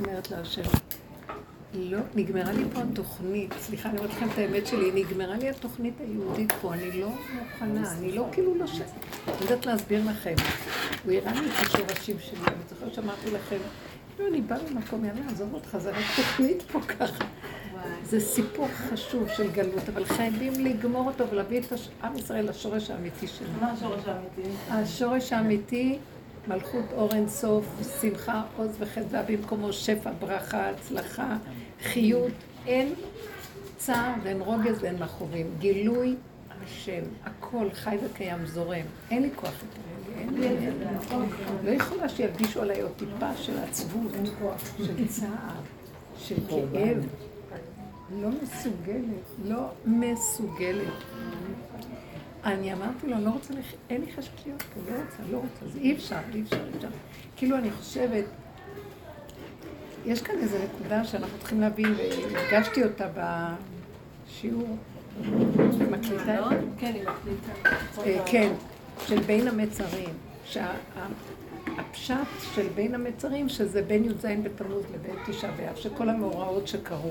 אומרת להשם, לא, נגמרה לי פה התוכנית, סליחה, אני אומרת לכם את האמת שלי, נגמרה לי התוכנית היהודית פה, אני לא מוכנה, אני לא כאילו לא ש... אני יודעת להסביר לכם. הוא הראה לי את השורשים שלי, אני זוכרת שאמרתי לכם, כאילו אני באה למקום, יאללה, עזוב אותך, זה רק תוכנית פה ככה. זה סיפור חשוב של גלות, אבל חייבים לגמור אותו ולהביא את עם ישראל לשורש האמיתי שלנו. מה השורש האמיתי? השורש האמיתי, מלכות אור אין סוף, שמחה, עוז וחסדה במקומו, שפע, ברכה, הצלחה, חיות, אין צער ואין רוגז ואין מכאובים. גילוי השם, הכל חי וקיים, זורם. אין לי כוח יותר. לא יכולה שירגישו עליי עוד טיפה של עצבות, של צער, של כאב. לא מסוגלת, לא מסוגלת. אני אמרתי לו, אני לא רוצה, לח... אין לי חשק להיות פה, לא רוצה, לא רוצה, זה אי אפשר, אי אפשר, אי אפשר. כאילו אני חושבת, יש כאן איזו נקודה שאנחנו צריכים להבין, והרגשתי אותה בשיעור. מקליטה? לא? כן, היא מקליטה. אה, כן, של בין המצרים. שהפשט של בין המצרים, שזה בין י"ז בתמוז לבין תשעה באב, שכל המאורעות שקרו.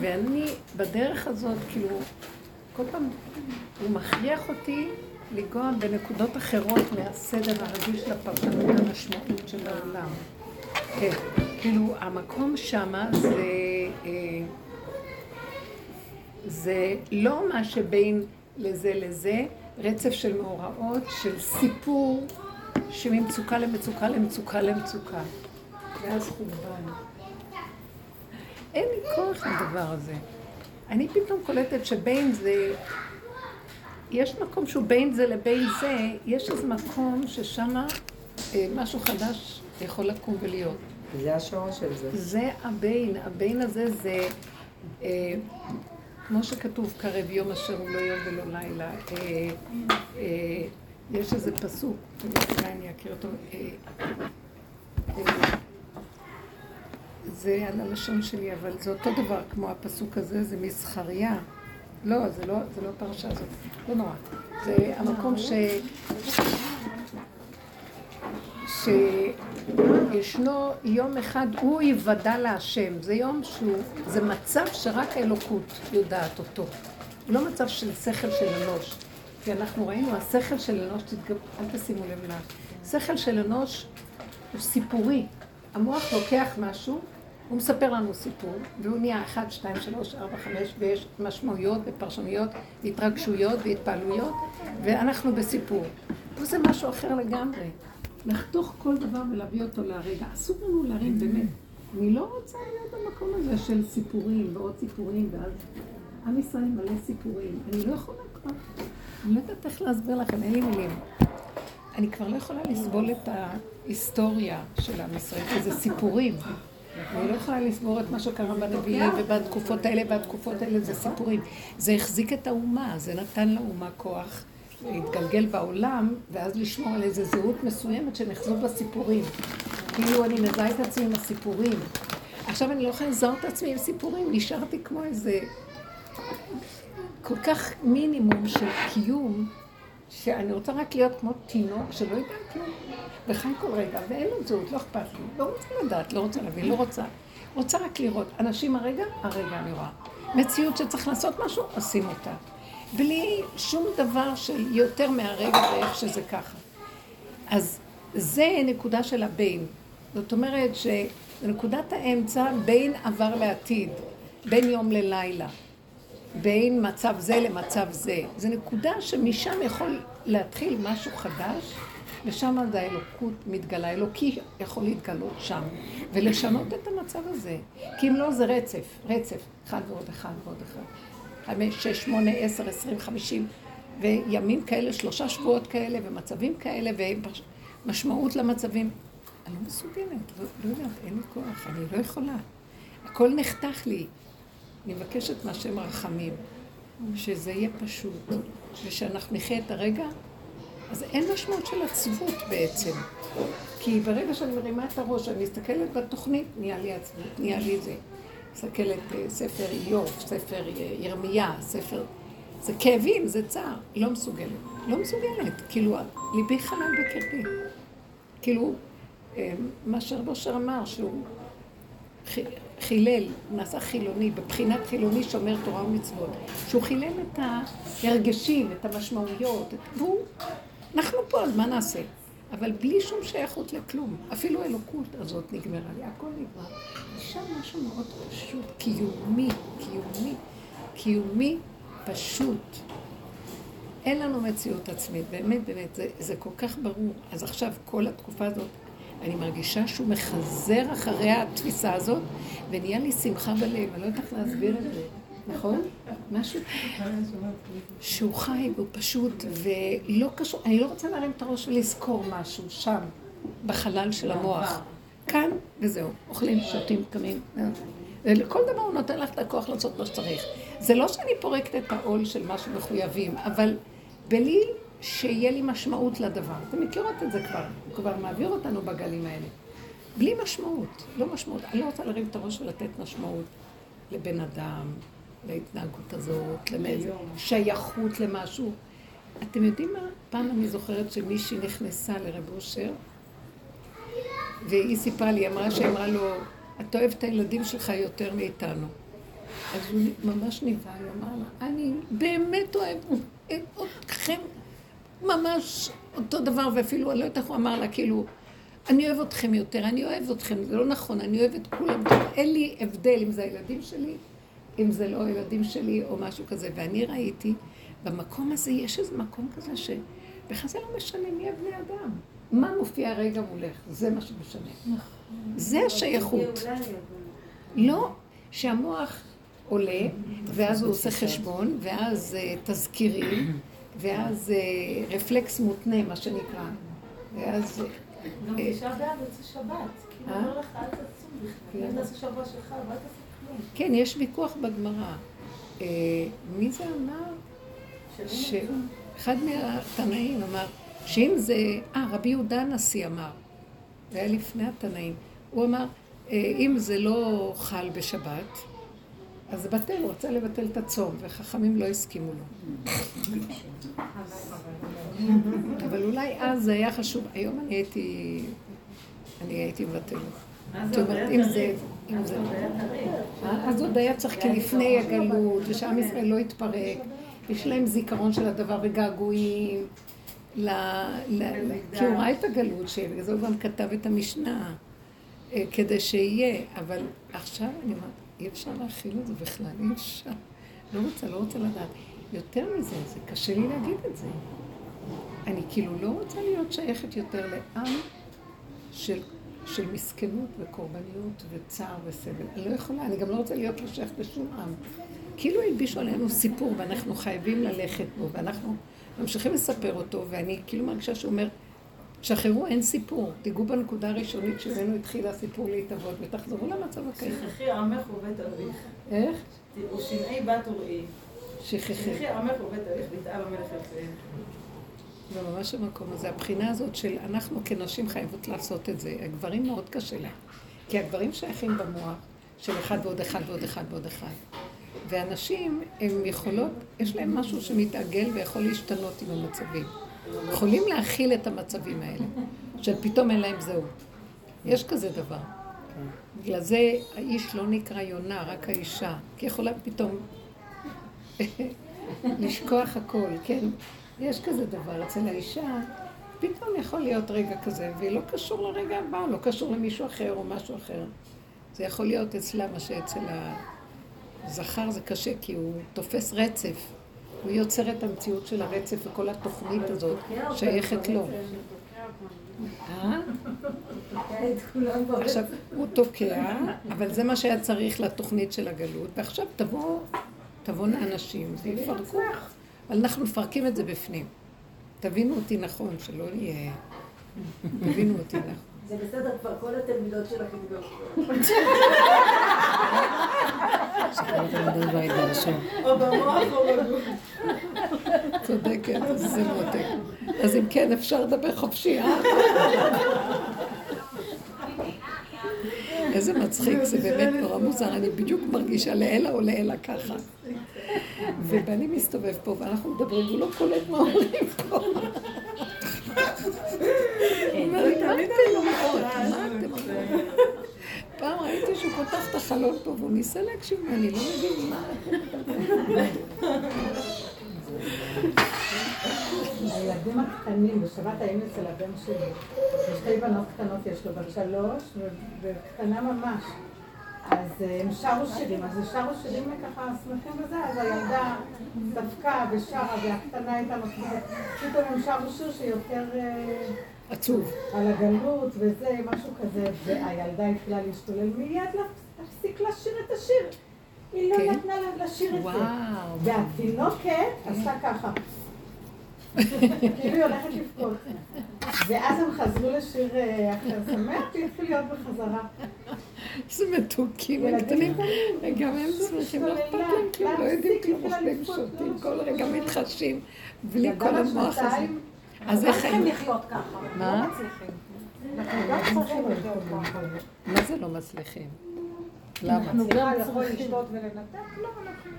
ואני בדרך הזאת, כאילו, כל פעם הוא מכריח אותי לנגוע בנקודות אחרות מהסדר הרגיל של הפרשנות המשמעות של העולם. כן, כאילו, המקום שמה זה... אה, זה לא מה שבין לזה לזה, רצף של מאורעות, של סיפור שממצוקה למצוקה למצוקה למצוקה. ואז חורבן. אין לי כוח לדבר הזה. אני פתאום קולטת שבין זה, יש מקום שהוא בין זה לבין זה, יש איזה מקום ששם אה, משהו חדש יכול לקום ולהיות. זה השורש של זה. זה הבין, הבין הזה זה, אה, כמו שכתוב, קרב יום אשר הוא לא יום ולא לילה. אה, אה, יש איזה פסוק, אני אכיר אותו. זה על הלשון שלי, אבל זה אותו דבר כמו הפסוק הזה, זה מזכריה. לא, זה לא, זה לא הפרשה הזאת, לא נורא. זה המקום ש... שישנו יום אחד, הוא יוודע להשם. זה יום שהוא, זה מצב שרק האלוקות יודעת אותו. לא מצב של שכל של אנוש. כי אנחנו ראינו, השכל של אנוש, תתגב... אל תשימו לב לה. שכל של אנוש הוא סיפורי. המוח לוקח משהו הוא מספר לנו סיפור, והוא נהיה 1, 2, 3, 4, 5, ויש משמעויות ופרשנויות, והתרגשויות והתפעלויות, ואנחנו בסיפור. פה זה משהו אחר לגמרי. לחתוך כל דבר ולהביא אותו להרגע. אסור לנו להרים באמת. אני לא רוצה להיות במקום הזה של סיפורים ועוד סיפורים, ואז עם ישראל מלא סיפורים. אני לא יכולה כבר, אני לא יודעת איך להסביר לכם, אין לי מילים. אני כבר לא יכולה לסבול את ההיסטוריה של עם ישראל, כי זה סיפורים. אני לא יכולה לסבור את מה שקרה בנביאים ובתקופות האלה, והתקופות האלה זה סיפורים. זה החזיק את האומה, זה נתן לאומה כוח להתגלגל בעולם, ואז לשמור על איזו זהות מסוימת שנחזו בסיפורים. כאילו אני מזהה את עצמי עם הסיפורים. עכשיו אני לא יכולה לזהות את עצמי עם סיפורים, נשארתי כמו איזה... כל כך מינימום של קיום, שאני רוצה רק להיות כמו תינוק שלא יודע כלום. וחי כל רגע, ואין לו זהות, לא אכפת לי. לא רוצה לדעת, לא רוצה להבין, לא רוצה. רוצה רק לראות. אנשים הרגע, הרגע אני רואה. מציאות שצריך לעשות משהו, עושים אותה. בלי שום דבר של יותר מהרגע ואיך שזה ככה. אז זה נקודה של הבין. זאת אומרת שנקודת האמצע בין עבר לעתיד, בין יום ללילה, בין מצב זה למצב זה. זו נקודה שמשם יכול להתחיל משהו חדש. ושם זה האלוקות מתגלה, אלוקי יכול להתגלות שם, ולשנות את המצב הזה. כי אם לא, זה רצף, רצף, אחד ועוד אחד ועוד אחד. חמש, שש, שמונה, עשר, עשרים, חמישים, וימים כאלה, שלושה שבועות כאלה, ומצבים כאלה, ומשמעות למצבים. אני לא מסוגלת, לא, לא יודעת, אין לי כוח, אני לא יכולה. הכל נחתך לי. אני מבקשת מהשם רחמים, שזה יהיה פשוט, ושאנחנו נחיה את הרגע אז אין משמעות של עצבות בעצם. כי ברגע שאני מרימה את הראש, אני מסתכלת בתוכנית, נהיה לי עצבות, נהיה לי זה. מסתכלת בספר איוב, ספר ירמיה, ספר... זה כאבים, זה צער. לא מסוגלת. לא מסוגלת. כאילו, ליבי חלל בקרבי. כאילו, אה, מה שרבושר אמר, שהוא חילל, נעשה חילוני, בבחינת חילוני שומר תורה ומצוות, שהוא חילל את ההרגשים, את המשמעויות, והוא, אנחנו פה, אז מה נעשה? אבל בלי שום שייכות לכלום. אפילו האלוקות הזאת נגמרה לי, הכל נגמר. שם משהו מאוד פשוט, קיומי, קיומי, קיומי פשוט. אין לנו מציאות עצמית, באמת, באמת, זה, זה כל כך ברור. אז עכשיו, כל התקופה הזאת, אני מרגישה שהוא מחזר אחרי התפיסה הזאת, ונהיה לי שמחה בלב, אני לא יודעת איך להסביר את זה, נכון? משהו שהוא חי והוא פשוט, ולא קשור, אני לא רוצה להרים את הראש ולזכור משהו שם, בחלל של המוח. כאן, וזהו, אוכלים, שותים, קמים. ולכל דבר הוא נותן לך את הכוח לעשות מה שצריך. זה לא שאני פורקת את העול של מה שמחויבים, אבל בלי שיהיה לי משמעות לדבר. אתם מכירות את זה כבר, הוא כבר מעביר אותנו בגלים האלה. בלי משמעות, לא משמעות. אני לא רוצה להרים את הראש ולתת משמעות לבן אדם, להתנהגות הזאת, לשייכות למשהו. אתם יודעים מה? פעם אני זוכרת שמישהי נכנסה לרב אושר, והיא סיפרה לי, אמרה שהיא אמרה לו, אתה אוהב את הילדים שלך יותר מאיתנו. אז הוא ממש נבהל, הוא אמר לה, אני באמת אוהב אתכם ממש אותו דבר, ואפילו, אני לא יודעת איך הוא אמר לה, כאילו, אני אוהב אתכם יותר, אני אוהב אתכם, זה לא נכון, אני אוהב את כולם, אין לי הבדל אם זה הילדים שלי, אם זה לא הילדים שלי או משהו כזה. ואני ראיתי, במקום הזה יש איזה מקום כזה שבכלל זה לא משנה מי הבני אדם. מה מופיע רגע מולך, זה מה שמשנה. זה השייכות. לא שהמוח עולה, ואז הוא עושה חשבון, ואז אה, תזכירים, ואז אה, רפלקס מותנה, מה שנקרא. ואז... גם תשעה באב יוצא שבת. כאילו, אומר לך, אל תצום בכלל. אם תעשה שבוע שלך, לא תעשה כלום. כן, יש ויכוח בגמרא. אה, מי זה אמר? שאחד מהתנאים אמר, שאם זה... אה, רבי יהודה הנשיא אמר. זה היה לפני התנאים. הוא אמר, אם זה לא חל בשבת, אז בטל, הוא רצה לבטל את הצום, וחכמים לא הסכימו לו. אבל אולי אז זה היה חשוב, היום אני הייתי, אני הייתי מבטלת. זאת אומרת, אם זה... אז עוד היה צריך כלפני הגלות, ושעם ישראל לא יתפרק, יש להם זיכרון של הדבר וגעגועים, כי הוא ראה את הגלות, שבגלל זה הוא גם כתב את המשנה, אה, כדי שיהיה, אבל עכשיו אני אומרת, אי אפשר להכיל את זה בכלל, אי אפשר. לא רוצה, לא רוצה לדעת. יותר מזה, זה קשה לי להגיד את זה. אני כאילו לא רוצה להיות שייכת יותר לעם של, של מסכנות וקורבניות וצער וסבל. אני לא יכולה, אני גם לא רוצה להיות שייכת לשום עם. כאילו הלבישו עלינו סיפור ואנחנו חייבים ללכת בו, ואנחנו ממשיכים לספר אותו, ואני כאילו מרגישה שהוא אומר, שחררו, אין סיפור. תיגעו בנקודה הראשונית שממנו התחיל הסיפור להתאבות, ותחזרו למצב הקיים. שכחי עמך ובית אביך. איך? ושנאי בת וראי. שכחי. שכחי עמך ובית אביך, ויתאב המלך יפה. זה ממש המקום הזה. הבחינה הזאת של אנחנו כנשים חייבות לעשות את זה. הגברים מאוד קשה להם. כי הגברים שייכים במוח של אחד ועוד אחד ועוד אחד ועוד אחד. ואנשים, הם יכולות, יש להם משהו שמתעגל ויכול להשתנות עם המצבים. יכולים להכיל את המצבים האלה, שפתאום אין להם זהות. יש כזה דבר. בגלל זה האיש לא נקרא יונה, רק האישה. כי יכולה פתאום לשכוח הכל, כן? יש כזה דבר אצל האישה, פתאום יכול להיות רגע כזה, והיא לא קשור לרגע הבא, לא קשור למישהו אחר או משהו אחר. זה יכול להיות אצלה מה שאצל הזכר זה קשה, כי הוא תופס רצף. הוא יוצר את המציאות של הרצף וכל התוכנית הזאת שייכת לו. אה? עכשיו, הוא תוקע, אבל זה מה שהיה צריך לתוכנית של הגלות, ועכשיו תבוא, תבואנה אנשים ויפרקו. אבל אנחנו מפרקים את זה בפנים. תבינו אותי נכון, שלא נהיה... תבינו אותי נכון. זה בסדר, כבר כל התלמידות שלכם גרשו. או במוח או בגוף. צודקת, זה מותק. אז אם כן, אפשר לדבר חופשי, אה? איזה מצחיק, זה באמת נורא מוזר, אני בדיוק מרגישה לעילא או לעילא ככה. ובני מסתובב פה, ואנחנו מדברים, והוא לא קולט מה אומרים פה. אתם אומרים? פעם ראיתי שהוא פותח את החלון פה והוא ניסה להקשיב, אני לא מבין מה... הילדים הקטנים, בשבת היינו אצל הבן שלי, ושתי בנות קטנות יש לו, בת שלוש וקטנה ממש. אז אה, הם שרו שירים, אז שרו שירים ככה שמחים בזה, אז הילדה דפקה ושרה, והקטנה הייתה נותנת, פתאום הם שרו שיר שיותר... אה, עצוב. על הגלות וזה, משהו כזה, והילדה התחילה להשתולל מיד להפסיק לשיר את השיר. היא לא כן. נתנה לה לשיר את זה. והתינוקת עשתה ככה. כאילו היא הולכת לבכות. ואז הם חזרו לשיר אה, אחר שמח, והתחיל להיות בחזרה. איזה מתוקים, הם קטנים. גם הם שמחים, לא אכפת להם כלום, לא יודעים כלום, אוכלים, שותים, כל רגע מתחשים, בלי כל המוח הזה. אז איך הם... לחיות ככה. מה? לא ככה. מה זה לא מצליחים? למה? אנחנו גם יכול לשתות ולנתק? לא, אנחנו...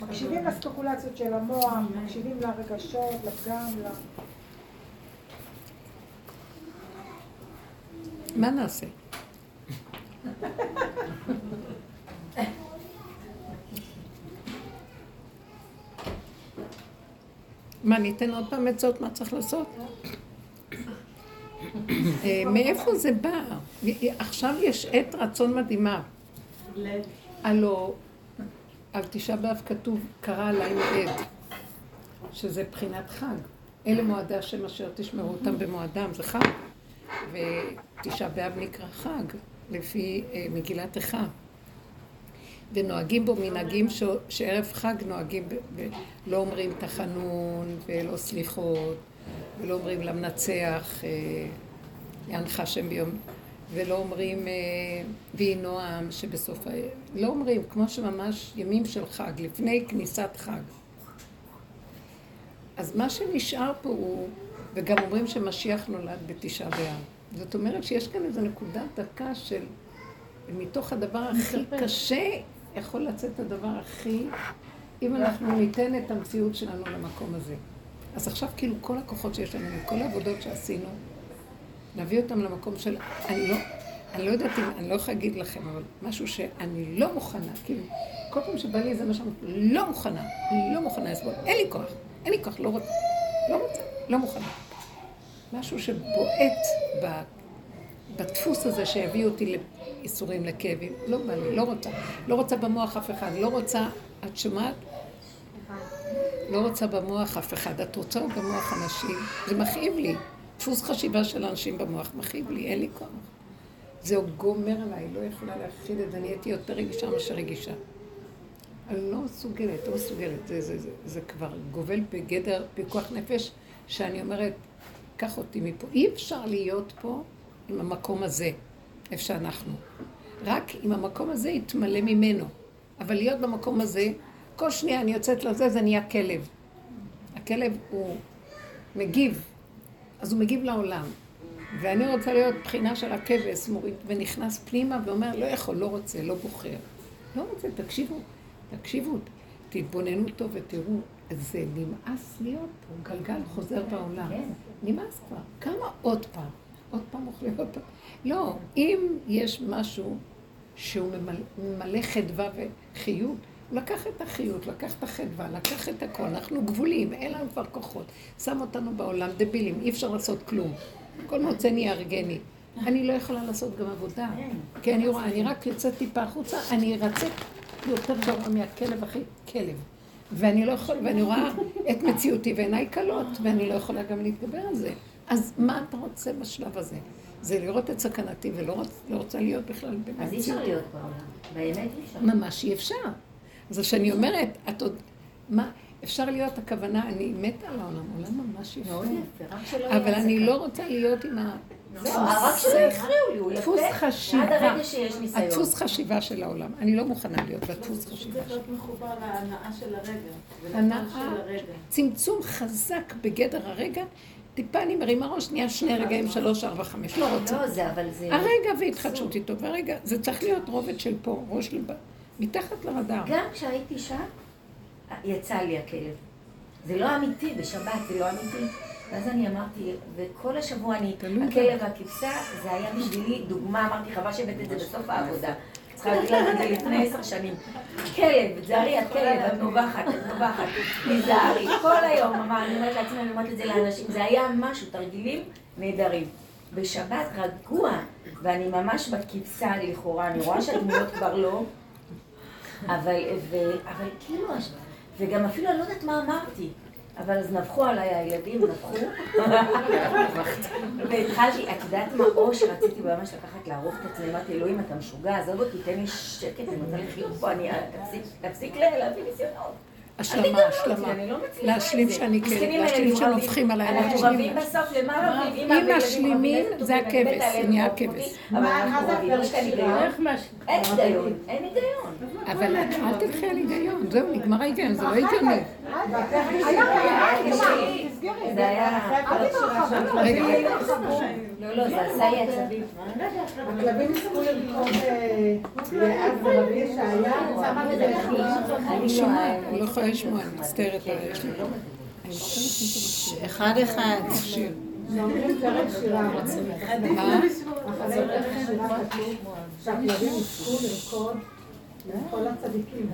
מקשיבים לספקולציות של המוח, מקשיבים לרגשות, לפגם, ל... מה נעשה? מה, ניתן עוד פעם עצות מה צריך לעשות? אה, מאיפה זה בא? עכשיו יש עת רצון מדהימה. הלו, על תשעה באב כתוב, קרא עליי מועד, שזה בחינת חג. אלה מועדי השם אשר תשמרו אותם במועדם, זה חג. ותשעה באב נקרא חג, לפי אה, מגילת איכה. ונוהגים בו מנהגים ש... שערב חג נוהגים, ב... ב... לא אומרים תחנון ולא סליחות, ולא אומרים למנצח, יענך אה, השם ביום, ולא אומרים אה, ויהי נועם שבסוף, ה... לא אומרים, כמו שממש ימים של חג, לפני כניסת חג. אז מה שנשאר פה הוא, וגם אומרים שמשיח נולד בתשעה באב. זאת אומרת שיש כאן איזו נקודת דקה של, מתוך הדבר הכי קשה יכול לצאת הדבר הכי, אם אנחנו ניתן את המציאות שלנו למקום הזה. אז עכשיו כאילו כל הכוחות שיש לנו, כל העבודות שעשינו, נביא אותם למקום של, אני לא, אני לא יודעת אם, אני לא יכולה להגיד לכם, אבל משהו שאני לא מוכנה, כאילו, כל פעם שבא לי איזה משהו, לא מוכנה, לא מוכנה לסבול, אין לי כוח, אין לי כוח, לא רוצה, לא רוצה, לא מוכנה. משהו שבועט בדפוס הזה שהביא אותי לאיסורים, לכאבים. לא בא לי, לא רוצה. לא רוצה במוח אף אחד. לא רוצה, את שומעת? לא רוצה במוח אף אחד. את רוצה במוח אנשים? זה מכאיב לי. דפוס חשיבה של אנשים במוח מכאיב לי, אין לי כוח. זה גומר עליי, לא יכולה להכחיד את זה, אני הייתי יותר רגישה מאשר רגישה. אני לא מסוגלת, לא מסוגלת. זה, זה, זה, זה כבר גובל בגדר פיקוח נפש, שאני אומרת, קח אותי מפה. אי אפשר להיות פה עם המקום הזה, איפה שאנחנו. רק אם המקום הזה יתמלא ממנו. אבל להיות במקום הזה, כל שנייה אני יוצאת לזה, זה נהיה כלב. הכלב הוא מגיב, אז הוא מגיב לעולם. ואני רוצה להיות בחינה של הכבש, מוריד, ונכנס פנימה ואומר, לא יכול, לא רוצה, לא בוחר. לא רוצה, תקשיבו, תקשיבו, תתבוננו טוב ותראו, זה נמאס להיות גלגל חוזר בעולם. כן. נמאס כבר. כמה עוד פעם? עוד פעם אוכלים עוד פעם. לא, אם יש משהו שהוא ממלא חדווה וחיות, לקח את החיות, לקח את החדווה, לקח את הכל, אנחנו גבולים, אין לנו כבר כוחות. שם אותנו בעולם דבילים, אי אפשר לעשות כלום. כל מוצא נהיה ארגני. אני לא יכולה לעשות גם עבודה. כי אני רואה, אני רק יוצאת טיפה החוצה, אני ארצה יותר גרוע מהכלב הכי כלב. ואני לא יכולה, ואני רואה את מציאותי ועיניי כלות, ואני לא יכולה גם להתגבר על זה. אז מה אתה רוצה בשלב הזה? זה לראות את סכנתי ולא רוצ, לא רוצה להיות בכלל במציאות. אז אי אפשר להיות בעולם, באמת אי אפשר. ממש אי אפשר. אז כשאני אומרת, את עוד, מה, אפשר להיות הכוונה, אני מתה על העולם, עולם ממש יפה. אבל אני לא רוצה להיות עם ה... לא, רק שלא יפריעו לי, הוא יפה. דפוס חשיבה. עד הרגע שיש ניסיון. הדפוס חשיבה של העולם. אני לא מוכנה להיות בדפוס חשיבה. צריך להיות מחובר להנאה של הרגע. הנאה, צמצום חזק בגדר הרגע. טיפה אני מרימה ראש, נהיה שני רגעים, שלוש, ארבע, חמש, לא רוצה. לא, זה אבל זה... הרגע והתחדשות איתו, והרגע, זה צריך להיות רובד של פה, ראש לבא, מתחת לרדאר. גם כשהייתי שם, יצא לי הכלב. זה לא אמיתי, בשבת זה לא אמיתי. ואז אני אמרתי, וכל השבוע אני, הכלב והכבשה, זה היה בשבילי דוגמה, אמרתי, חבל שהבאת את זה בסוף העבודה. צריכה להגיד לך את זה לפני עשר שנים. כלב, תזהרי, את כלב, את נובחת, את נובחת, תיזהרי. כל היום, אמר, אני אומרת לעצמי, אני אומרת את זה לאנשים, זה היה משהו, תרגילים נהדרים. בשבת רגוע, ואני ממש בכבשה לכאורה, אני רואה שהדמויות כבר לא, אבל, ו, אבל כאילו, וגם אפילו אני לא יודעת מה אמרתי. אבל אז נבחו עליי הילדים, נבחו. והתחלתי, את יודעת מה, או שרציתי ממש לקחת לערוך את עצמי, אמרתי, אלוהים, אתה משוגע, עזוב אותי, תן לי שקט, אני רוצה לחיות פה, אני תפסיק להביא ניסיונות. השלמה, השלמה. לא להשלים שאני כלב, להשלים שנובחים עליי. אנחנו רבים בסוף, למה רבים? אם משלימים, זה הכבש, זה נהיה הכבש. אין היגיון, אין היגיון. אבל אל תלכי על היגיון, זהו, נגמר ההיגיון, זה לא הגיוני. זה היה... רגע. לא, לא, זה עשה לי עצבים. הכלבים ניסו לרקוד ואז רבי ישעיה שמה את זה אני שומעת, אני לא יכולה לשמוע, אני מצטערת, יש לי... אחד אחד. שאומרים פרק שירה. מה? אחרי פרק שירה כתוב שהכלבים ניסו לרקוד כל הצדיקים.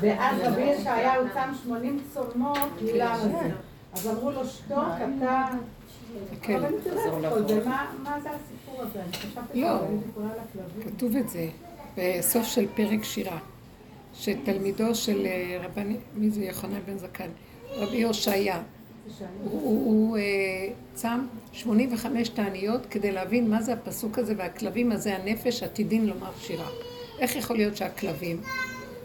ואז רבי ישעיהו שם 80 צומות מילה הזה. אז אמרו לו, שתוק, אתה... כן. זה, מה זה הסיפור הזה? אני חשבתי לא. שאני טיפולה לכלבים. כתוב את זה בסוף של פרק שירה, שתלמידו של אה, רבני, מי זה יוחנן בן זקן? רבי הושעיה. הוא, הוא, הוא אה, צם 85 תעניות כדי להבין מה זה הפסוק הזה והכלבים הזה הנפש עתידים לומר שירה. איך יכול להיות שהכלבים,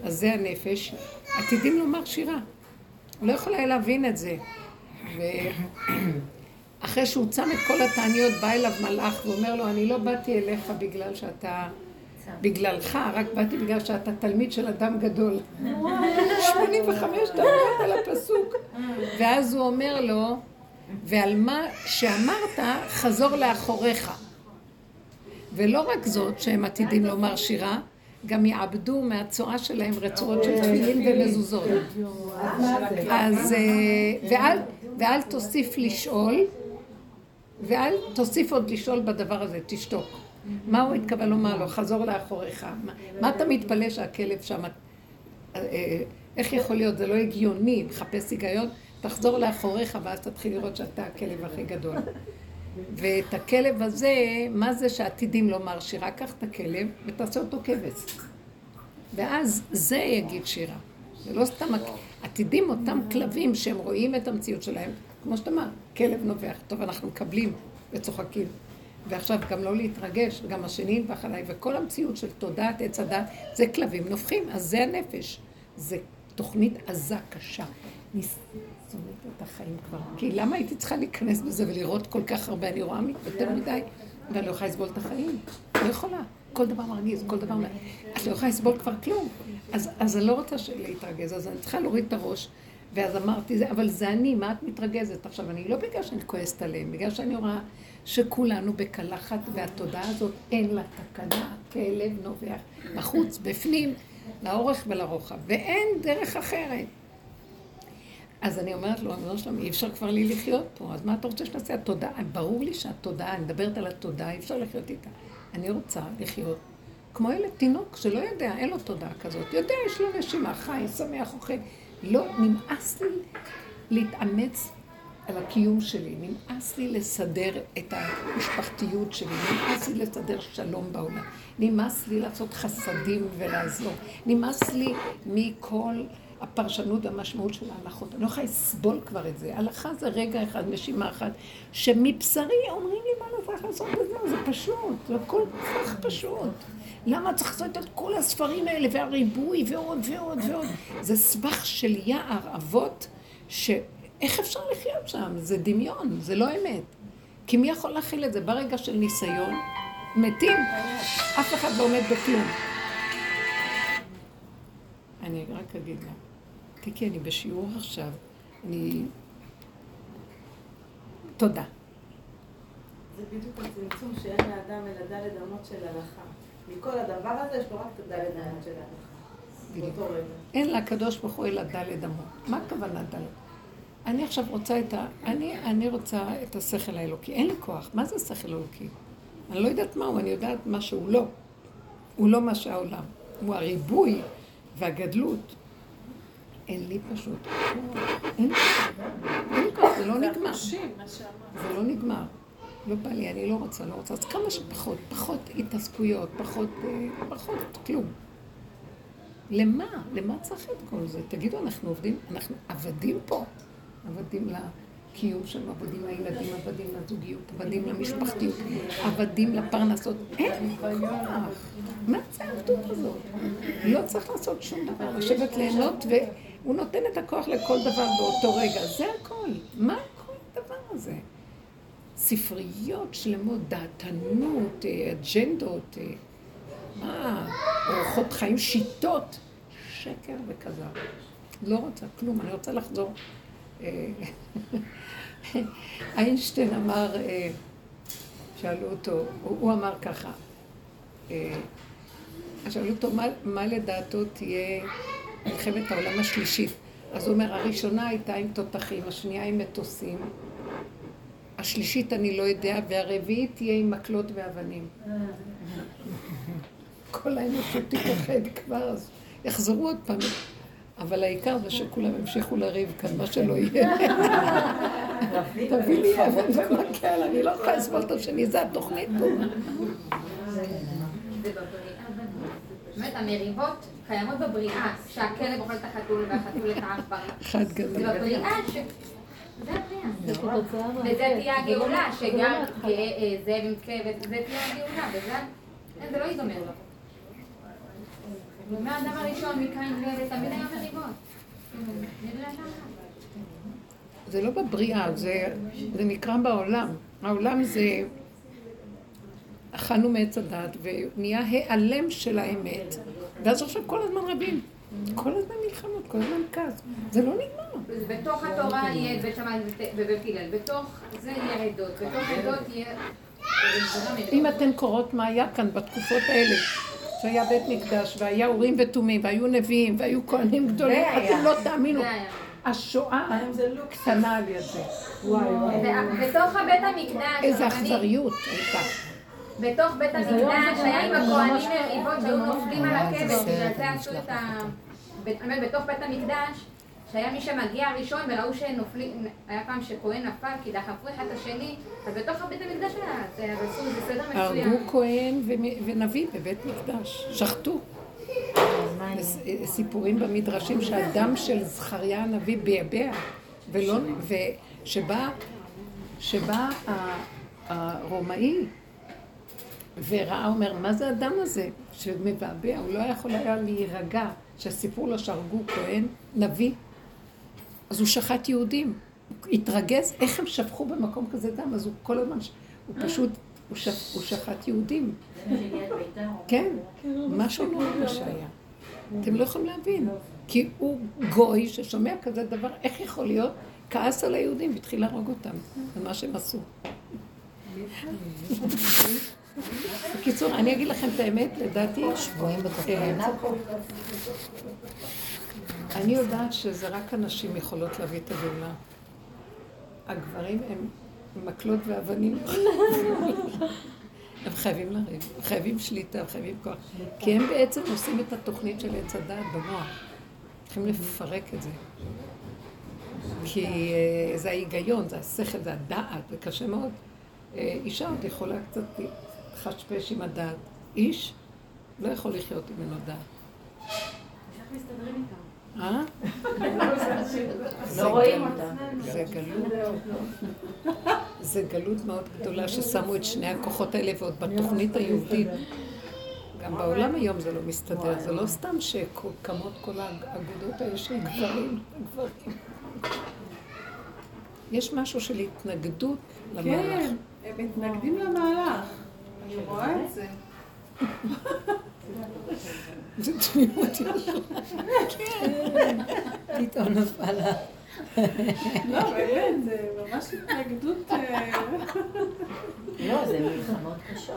אז זה הנפש, עתידים לומר שירה? הוא לא יכול היה להבין את זה. ואחרי שהוא צם את כל התעניות, בא אליו מלאך ואומר לו, אני לא באתי אליך בגלל שאתה... בגללך, רק באתי בגלל שאתה תלמיד של אדם גדול. 85 תעניות על הפסוק. ואז הוא אומר לו, ועל מה שאמרת, חזור לאחוריך. ולא רק זאת, שהם עתידים לומר שירה, גם יעבדו מהצואה שלהם רצועות של תפילין ומזוזות. אז, אה, ואל, ואל תוסיף לשאול, ואל תוסיף עוד לשאול בדבר הזה, תשתוק. מה הוא התכוון לומר לו? חזור לאחוריך. מה, אתה מתפלא שהכלב שם... אה, איך יכול להיות? זה לא הגיוני, מחפש היגיון. תחזור לאחוריך ואז תתחיל לראות שאתה הכלב הכי גדול. ואת הכלב הזה, מה זה שעתידים לומר שירה? קח את הכלב ותעשה אותו כבש. ואז זה יגיד שירה. זה לא סתם, עתידים אותם כלבים שהם רואים את המציאות שלהם, כמו שאתה אמר, כלב נובח. טוב, אנחנו מקבלים וצוחקים. ועכשיו גם לא להתרגש, גם השני ינבח עליי, וכל המציאות של תודעת עץ הדת זה כלבים נובחים, אז זה הנפש. זה תוכנית עזה, קשה. אני שונאת את החיים כבר. כי למה הייתי צריכה להיכנס בזה ולראות כל כך הרבה? אני רואה יותר מדי, ואני לא יכולה לסבול את החיים. לא יכולה. כל דבר מרגיז, כל דבר... את לא יכולה לסבול כבר כלום. אז, אז אני לא רוצה להתרגז, אז אני צריכה להוריד את הראש. ואז אמרתי, אבל זה אני, מה את מתרגזת? עכשיו, אני לא בגלל שאני כועסת עליהם, בגלל שאני רואה שכולנו בקלחת, והתודעה הזאת אין לה תקנה, כלב נובח, בחוץ, בפנים, לאורך ולרוחב, ואין דרך אחרת. אז אני אומרת לו, אומרת שלום, אי אפשר כבר לי לחיות פה, אז מה אתה רוצה שנעשה? התודעה, ברור לי שהתודעה, אני מדברת על התודעה, אי אפשר לחיות איתה. אני רוצה לחיות כמו ילד תינוק שלא יודע, אין לו תודעה כזאת. יודע, יש לו נשימה, חי, שמח, אוכל. לא, נמאס לי להתאמץ על הקיום שלי, נמאס לי לסדר את המשפחתיות שלי, נמאס לי לסדר שלום בעולם, נמאס לי לעשות חסדים ולעזור, נמאס לי מכל הפרשנות והמשמעות של ההלכות. אני לא יכולה לסבול כבר את זה. הלכה זה רגע אחד, נשימה אחת, שמבשרי אומרים לי מה לא צריך לעשות את זה, זה פשוט, זה הכל כך פשוט. למה צריך לעשות את כל הספרים האלה והריבוי ועוד ועוד ועוד? זה סבך של יער אבות, שאיך אפשר לחיות שם? זה דמיון, זה לא אמת. כי מי יכול להכיל את זה? ברגע של ניסיון, מתים, אף אחד לא עומד בכלום. אני רק אגיד לה, תיקי, אני בשיעור עכשיו, אני... תודה. זה בדיוק הצמצום שאין לאדם אלא דלת אמות של הלכה. מכל הדבר הזה יש לו רק את הדלת אמות של ההלכה. באותו רגע. אין לקדוש ברוך הוא אלא דלת אמות. מה הכוונה דלת? אני עכשיו רוצה את ה... אני, אני רוצה את השכל האלוקי. אין לי כוח. מה זה שכל אלוקי? אני לא יודעת מהו, אני יודעת מה שהוא לא. הוא לא מה שהעולם. הוא הריבוי והגדלות. אין לי פשוט כוח. אין לי כוח, זה לא נגמר. זה לא נגמר. לא בא לי, אני לא רוצה, לא רוצה. אז כמה שפחות, פחות התעסקויות, פחות, אה, פחות כלום. למה? למה צריך את כל זה? תגידו, אנחנו עובדים, אנחנו עבדים פה. עבדים לקיום שלנו, עבדים לילדים, עבדים לזוגיות, עבדים למשפחתיות, עבדים לפרנסות. אין כוח. מה זה העבדות הזאת? לא צריך לעשות שום דבר, לשבת ליהנות, והוא נותן את הכוח לכל דבר באותו רגע. זה הכל. מה כל הדבר הזה? ספריות שלמות, דעתנות, אה, אג'נדות, אה, מה, אורחות חיים, שיטות, שקר וכזב. לא רוצה כלום, אני רוצה לחזור. אה, איינשטיין אמר, שאלו אותו, הוא אמר ככה, שאלו אותו מה, מה לדעתו תהיה מלחמת העולם השלישית. אז הוא אומר, הראשונה הייתה עם תותחים, השנייה עם מטוסים, השלישית אני לא יודע, והרביעית תהיה עם מקלות ואבנים. כל האנושות תתאחד כבר, אז יחזרו עוד פעם. אבל העיקר זה שכולם ימשיכו לריב כאן, מה שלא יהיה. תביא לי אבן ומקל, אני לא יכולה לסבול את השני, זה התוכנית פה. באמת, המריבות קיימות בבריאה, שהכלב אוכל את החתול והחתול את העכבר. חד גדול. זה בבריאה וזה תהיה הגאולה, שגם זה עם כבד, זה תהיה הגאולה, וזה לא ייגמר לו. ומהאדם הראשון, מקין ותמיד היה מריבות. זה לא בבריאה, זה, זה נקרא בעולם. העולם זה... אכלנו מעץ הדת ונהיה העלם של האמת, ואז עכשיו כל הזמן רבים. כל הזמן מלחמות, כל הזמן כעס. זה לא נגמר. בתוך התורה יהיה בית שמאי ובית הלל, בתוך זה יהיה עדות, בתוך עדות יהיה... אם אתן קוראות מה היה כאן בתקופות האלה, שהיה בית מקדש, והיה אורים ותומים, והיו נביאים, והיו כהנים גדולים, אתם לא תאמינו. השואה קטנה על ידי. בתוך הבית המקדש... איזה אכזריות הייתה. בתוך בית המקדש היה עם הכהנים מריבות שהיו נופלים על הכבש, בגלל זה עשו את ה... בתוך בית המקדש, שהיה מי שמגיע ראשון וראו שנופלים, היה פעם שכהן נפל כי דחפו אחד את השני, אז בתוך בית המקדש היה, עשו, זה סדר מצוין. הרגו כהן ונביא בבית מקדש, שחטו. סיפורים במדרשים שהדם של זכריה הנביא ביבע, ולא, ושבא שבא הרומאי וראה אומר, מה זה הדם הזה שמבעבע? הוא לא יכול היה להירגע שסיפרו לו שהרגו כהן, נביא. אז הוא שחט יהודים. הוא התרגז, איך הם שפכו במקום כזה דם? אז הוא כל הזמן, הוא פשוט, הוא, שפ, הוא שחט יהודים. כן, משהו נורא מה שהיה. אתם לא יכולים להבין. כי הוא גוי ששומע כזה דבר, איך יכול להיות? כעס על היהודים והתחיל להרוג אותם. זה מה שהם עשו. בקיצור, אני אגיד לכם את האמת, לדעתי... שבויים בתחתונה פה. אני יודעת שזה רק הנשים יכולות להביא את הגאולה. הגברים הם מקלות ואבנים. הם חייבים לריב, הם חייבים שליטה, הם חייבים כוח. כי הם בעצם עושים את התוכנית של עץ הדעת במוח. צריכים לפרק את זה. כי אה, זה ההיגיון, זה השכל, זה הדעת, זה קשה מאוד. אה, אישה עוד יכולה קצת חשפש עם הדעת. איש לא יכול לחיות אם אין לו דעת. אה? לא רואים אותה. זה גלות. זה גלות מאוד גדולה ששמו את שני הכוחות האלה ועוד בתוכנית היהודית. גם בעולם היום זה לא מסתדר, זה לא סתם שקמות כל האגודות האלה של גברים, גברים. יש משהו של התנגדות למהלך. כן, הם מתנגדים למהלך. אני רואה את זה. זה תמימות. כן. פתאום נפל. לא, באמת, זה ממש התנגדות... לא, זה מלחמות קשות.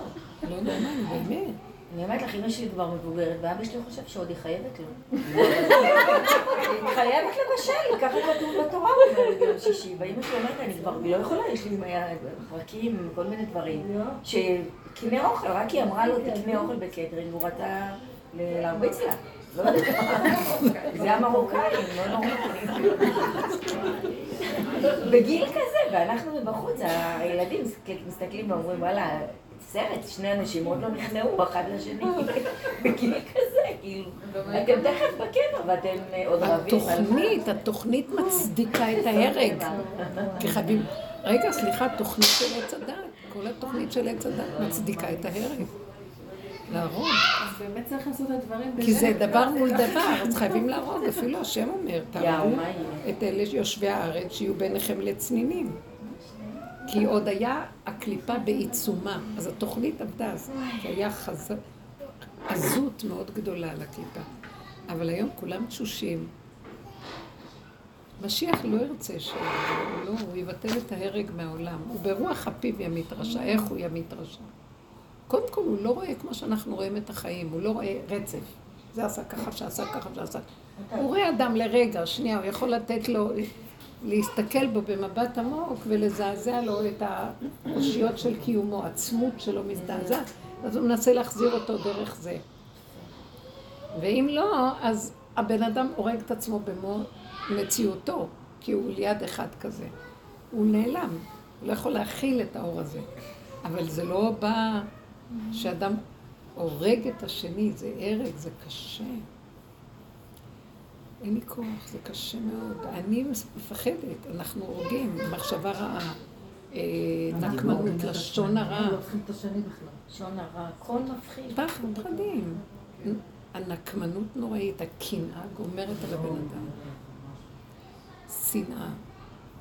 לא נורמלי, באמת. אני אומרת לך, אמא שלי כבר מבוגרת, ואבא שלי חושב שעוד היא חייבת לו. היא חייבת לבשל, ככה כתוב בתורה ביום שישי. ואמא שלי אומרת, אני כבר לא יכולה, יש לי פרקים, כל מיני דברים. שקנה אוכל, רק היא אמרה לו, תקנה אוכל בקטרינג, הוא רצה להרביץ לה. לא זה המרוקאים, לא נורמטיביים. בגיל כזה, ואנחנו בחוץ, הילדים מסתכלים ואומרים, וואלה, סרט, שני אנשים עוד לא נכנעו אחד לשני, בגיל כזה, כאילו, אתם תכף בקבר ואתם אה, עוד רבים. התוכנית, התוכנית מצדיקה את ההרג. כי חייבים, רגע, סליחה, תוכנית של עץ הדת, כל התוכנית של עץ הדת מצדיקה את ההרג. להרוג. אז באמת צריך לעשות את הדברים כי זה דבר מול דבר, אז חייבים להרוג, אפילו השם אומר, תהרגו את אלה יושבי הארץ שיהיו ביניכם לצנינים. כי עוד היה הקליפה בעיצומה, אז התוכנית עבדה, אז היה חזק, עזות מאוד גדולה על הקליפה. אבל היום כולם תשושים. משיח לא ירצה ש... לא, הוא יבטל את ההרג מהעולם. הוא ברוח אפיו ימית רשע. איך הוא ימית רשע? קודם כל, הוא לא רואה כמו שאנחנו רואים את החיים, הוא לא רואה רצף. זה עשה ככה, שעשה ככה, שעשה... הוא רואה אדם לרגע, שנייה, הוא יכול לתת לו, להסתכל בו במבט עמוק ולזעזע לו את האושיות של קיומו, עצמות שלו מזדעזעת, אז הוא מנסה להחזיר אותו דרך זה. ואם לא, אז הבן אדם הורג את עצמו במו מציאותו, כי הוא ליד אחד כזה. הוא נעלם, הוא לא יכול להכיל את האור הזה. אבל זה לא בא שאדם הורג את השני, זה הרג, זה קשה. אין לי כוח, זה קשה מאוד. אני מפחדת, אנחנו הורגים, מחשבה רעה, אה, נקמנות, לשון הרע. לא לשון הרע, הכל מפחיד. פחד פחדים. הנקמנות נוראית, הקנאה גומרת על הבן אדם. שנאה.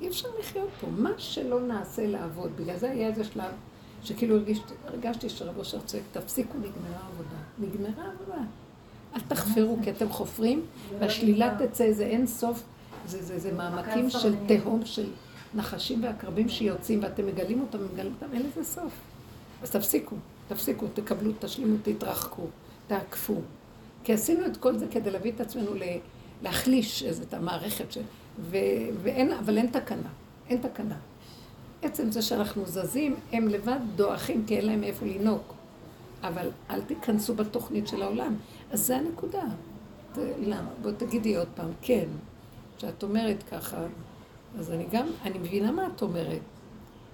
אי אפשר לחיות פה. מה שלא נעשה לעבוד, בגלל זה היה איזה שלב שכאילו הרגשתי, הרגשתי שרב אושר צועק, תפסיקו, נגמרה העבודה. נגמרה העבודה. אל תחפרו, כי אתם חופרים, והשלילה תצא, זה אין סוף, זה, זה, זה מעמקים של תהום של נחשים ועקרבים שיוצאים, ואתם מגלים אותם, מגלים אותם, אין לזה סוף. אז תפסיקו, תפסיקו, תקבלו, תשלימו, תתרחקו, תעקפו. כי עשינו את כל זה כדי להביא את עצמנו להחליש את המערכת, של... ו... ואין, אבל אין תקנה, אין תקנה. עצם זה שאנחנו זזים, הם לבד דועכים כי אין להם איפה לנהוג. אבל אל תיכנסו בתוכנית של העולם. אז זה הנקודה. למה? בוא תגידי עוד פעם, כן. כשאת אומרת ככה, אז אני גם, אני מבינה מה את אומרת.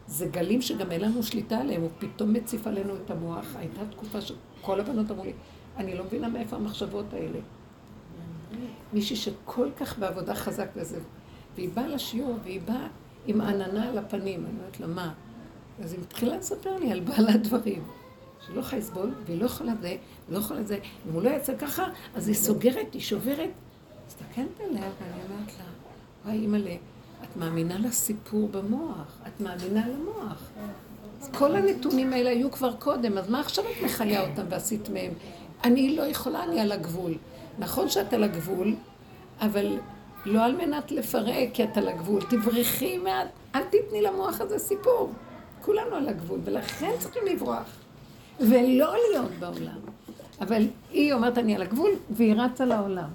זה גלים שגם אין לנו שליטה עליהם, הוא פתאום מציף עלינו את המוח. הייתה תקופה שכל הבנות אמרו לי, אני לא מבינה מאיפה המחשבות האלה. מישהי שכל כך בעבודה חזק וזה, והיא באה לשיעור והיא באה עם עננה על הפנים. אני אומרת לה, מה? אז היא מתחילה לספר לי על בעלת דברים. שהיא לא יכולה לסבול, והיא לא יכולה זה, לא יכולה זה. אם הוא לא יצא ככה, אז היא סוגרת, היא שוברת. מסתכלת עליה ואני אומרת לה, וואי, אימא'לה, את מאמינה לסיפור במוח, את מאמינה למוח. אז כל הנתונים האלה היו כבר קודם, אז מה עכשיו את מחיה אותם ועשית מהם? אני לא יכולה, אני על הגבול. נכון שאת על הגבול, אבל לא על מנת לפרק, כי את על הגבול. תברחי מעט, אל תתני למוח הזה סיפור. כולנו על הגבול, ולכן צריכים לברוח. ולא להיות בעולם. אבל היא אומרת, אני על הגבול, והיא רצה לעולם.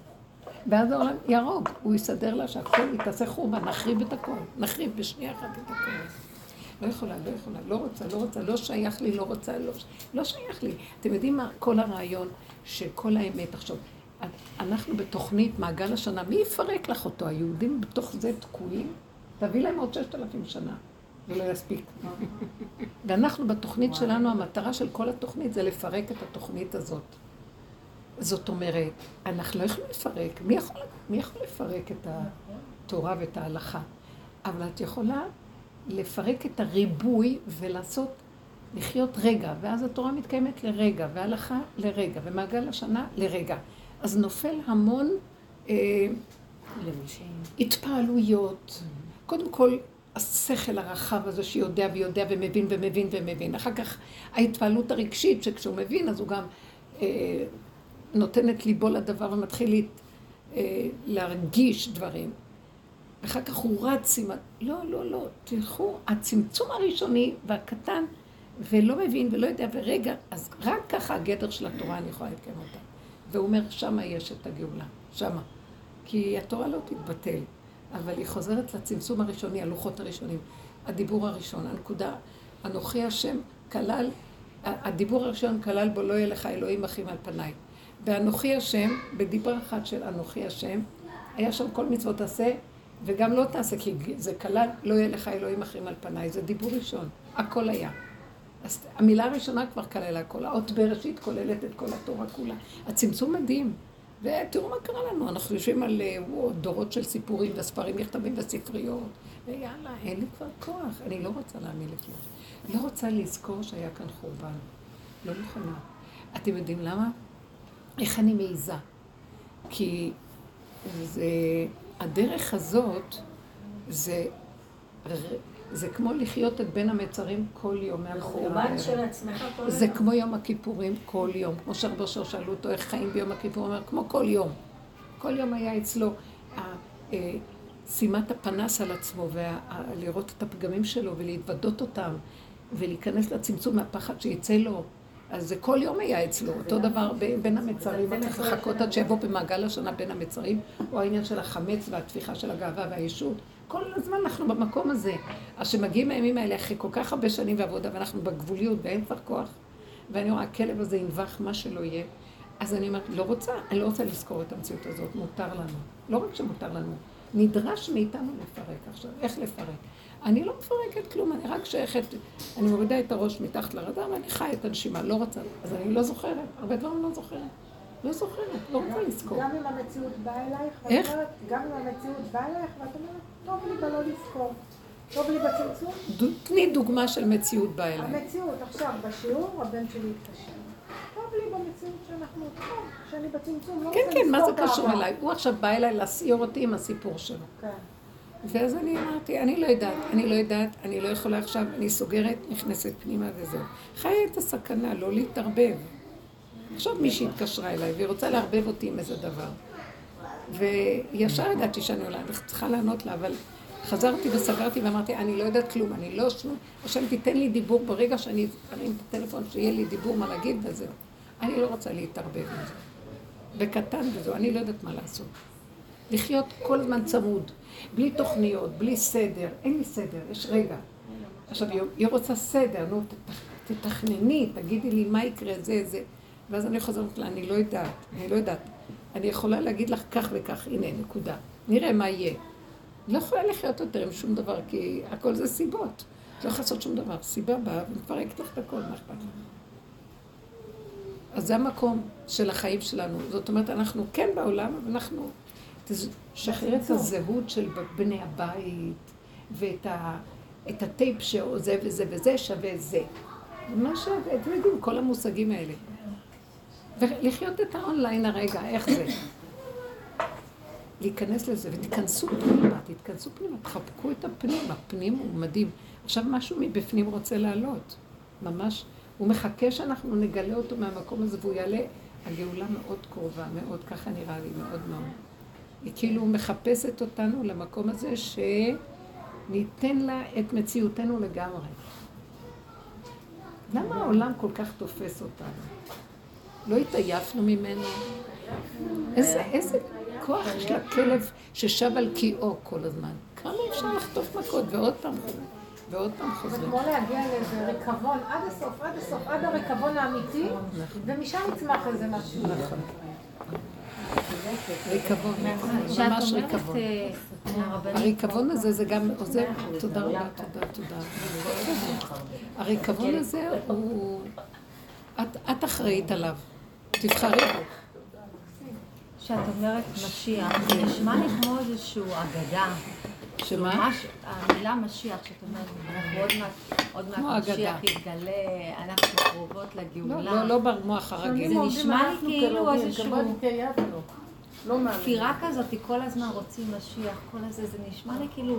ואז העולם יהרוג, הוא יסדר לה שהכל יתעשה חורבן, נחריב את הכל, נחריב בשנייה אחת את הכל. לא יכולה, לא יכולה, לא רוצה, לא רוצה, לא שייך לי, לא רוצה, לא, לא שייך לי. אתם יודעים מה? כל הרעיון של כל האמת. עכשיו, אנחנו בתוכנית מעגל השנה, מי יפרק לך אותו? היהודים בתוך זה תקועים? תביא להם עוד ששת אלפים שנה. זה לא יספיק. ואנחנו בתוכנית שלנו, המטרה של כל התוכנית זה לפרק את התוכנית הזאת. זאת אומרת, אנחנו לא יכולים לפרק. מי יכול, מי יכול לפרק את התורה ואת ההלכה? אבל את יכולה לפרק את הריבוי ולעשות, לחיות רגע, ואז התורה מתקיימת לרגע, וההלכה לרגע, ומעגל השנה לרגע. אז נופל המון אה, התפעלויות. קודם כל, השכל הרחב הזה שיודע ויודע ומבין ומבין ומבין. אחר כך ההתפעלות הרגשית, שכשהוא מבין אז הוא גם אה, נותן את ליבו לדבר ומתחיל אה, להרגיש דברים. אחר כך הוא רץ עם ה... לא, לא, לא, תלכו, הצמצום הראשוני והקטן ולא מבין ולא יודע, ורגע, אז רק ככה הגדר של התורה אני יכולה לקיים אותה. והוא אומר, שמה יש את הגאולה, שמה. כי התורה לא תתבטל, אבל היא חוזרת לצמצום הראשוני, הלוחות הראשונים, הדיבור הראשון, הנקודה, אנוכי השם כלל, הדיבור הראשון כלל בו לא יהיה לך אלוהים אחים על פניי. ואנוכי השם, בדיבר אחד של אנוכי השם, היה שם כל מצוות עשה, וגם לא תעשה, כי זה כלל, לא יהיה לך אלוהים אחרים על פניי, זה דיבור ראשון, הכל היה. אז המילה הראשונה כבר כללה הכל, האות בראשית כוללת את כל התורה כולה. הצמצום מדהים. ותראו מה קרה לנו, אנחנו יושבים על וואו, דורות של סיפורים וספרים, מכתבים וספריות, ויאללה, אין לי כבר כוח, אני לא רוצה להאמין לכלום. לא רוצה לזכור שהיה כאן חורבן. לא מוכנה. אתם יודעים למה? איך אני מעיזה? כי זה, הדרך הזאת, זה זה כמו לחיות את בין המצרים כל יום חורבן של עצמך כל יום. זה כמו יום הכיפורים כל יום. כמו שהרבה שאלו אותו איך חיים ביום הכיפור, הוא אומר, כמו כל יום. כל יום היה אצלו אה, שימת הפנס על עצמו, ולראות את הפגמים שלו ולהתוודות אותם, ולהיכנס לצמצום מהפחד שיצא לו. אז זה כל יום היה אצלו, אותו דבר בין המצרים, צריך לחכות עד שיבוא במעגל השנה בין המצרים, או העניין של החמץ והטפיחה של הגאווה והישות. כל הזמן אנחנו במקום הזה. אז שמגיעים הימים האלה אחרי כל כך הרבה שנים ועבודה, ואנחנו בגבוליות ואין כבר כוח, ואני רואה, הכלב הזה ינבח מה שלא יהיה, אז אני אומרת, לא רוצה, אני לא רוצה לזכור את המציאות הזאת, מותר לנו. לא רק שמותר לנו, נדרש מאיתנו לפרק עכשיו. איך לפרק? אני לא מפרקת כלום, אני רק שייכת, אני מורידה את הראש מתחת לרדאר ואני חיה את הנשימה, לא רוצה, אז אני לא זוכרת, הרבה דברים לא זוכרת. לא זוכרת, לא רוצה לזכור. גם אם המציאות באה אלייך, איך? גם אם המציאות באה אלייך, ואת אומרת, טוב לי בלא לזכור. טוב לי בצמצום. תני דוגמה של מציאות באה אליי. המציאות, עכשיו, בשיעור, הבן שלי התקשר. טוב לי במציאות שאנחנו, טוב, שאני בצמצום, לא כן, כן, מה זה קשור אליי? הוא עכשיו בא אליי להסיור אותי עם הסיפור שלו. כן. ואז אני אמרתי, אני לא יודעת, אני לא יודעת, אני לא יכולה עכשיו, אני סוגרת, נכנסת פנימה וזהו. חיה את הסכנה, לא להתערבב. עכשיו מישהי התקשרה אליי והיא רוצה לערבב אותי עם איזה דבר. וישר ידעתי שאני עולה, אני צריכה לענות לה, אבל חזרתי וסגרתי ואמרתי, אני לא יודעת כלום, אני לא שום... השם תיתן לי דיבור ברגע שאני ארים את הטלפון, שיהיה לי דיבור מה להגיד וזהו. אני לא רוצה להתערבב עם זה. בקטן וזהו, אני לא יודעת מה לעשות. לחיות כל הזמן צמוד, בלי תוכניות, בלי סדר, אין לי סדר, יש רגע. עכשיו, היא רוצה סדר, נו, תתכנני, תגידי לי מה יקרה, זה, זה. ואז אני חוזרת לה, אני לא יודעת, אני לא יודעת. אני יכולה להגיד לך כך וכך, הנה, נקודה. נראה מה יהיה. לא יכולה לחיות יותר עם שום דבר, כי הכל זה סיבות. לא יכולה לעשות שום דבר. סיבה באה ומפרקת לך את הכל, מה אכפת לך? אז זה המקום של החיים שלנו. זאת אומרת, אנחנו כן בעולם, אבל אנחנו... תשחרר את הזהות של בני הבית, ואת ה, את הטייפ שזה וזה וזה שווה זה. מה שווה, אתם יודעים, כל המושגים האלה. ולחיות את האונליין הרגע, איך זה? להיכנס לזה, ותיכנסו פנימה, תתכנסו פנימה, תחבקו את הפנים, הפנים הוא מדהים. עכשיו משהו מבפנים רוצה לעלות, ממש, הוא מחכה שאנחנו נגלה אותו מהמקום הזה והוא יעלה, הגאולה מאוד קרובה, מאוד, ככה נראה לי, מאוד מאוד. היא כאילו מחפשת אותנו למקום הזה שניתן לה את מציאותנו לגמרי. למה העולם כל כך תופס אותנו? לא התעייפנו ממנו? איזה, איזה כוח יש לכלב ששב על קיאו כל הזמן. כמה אפשר לחטוף מכות ועוד פעם ועוד פעם חוזרים. זה כמו להגיע לאיזה ריקבון עד הסוף, עד הסוף, עד הריקבון האמיתי, נכון. ומשם יצמח איזה משהו. נכון. ריקבון, ממש ריקבון. אה, הריקבון הזה זה גם עוזר, תודה רבה, תודה, תודה. הריקבון הזה הוא, את אחראית עליו. תבחרי. כשאת אומרת משיח, זה נשמע לי כמו איזושהי אגדה. שמה? המילה משיח, שאת אומרת, אנחנו עוד מעט, עוד מעט משיח יתגלה, אנחנו קרובות לגאולה. לא, לא במוח הרגיל. זה נשמע לי כאילו איזשהו... כפירה כזאת, כל הזמן רוצים משיח, כל הזה, זה נשמע לי כאילו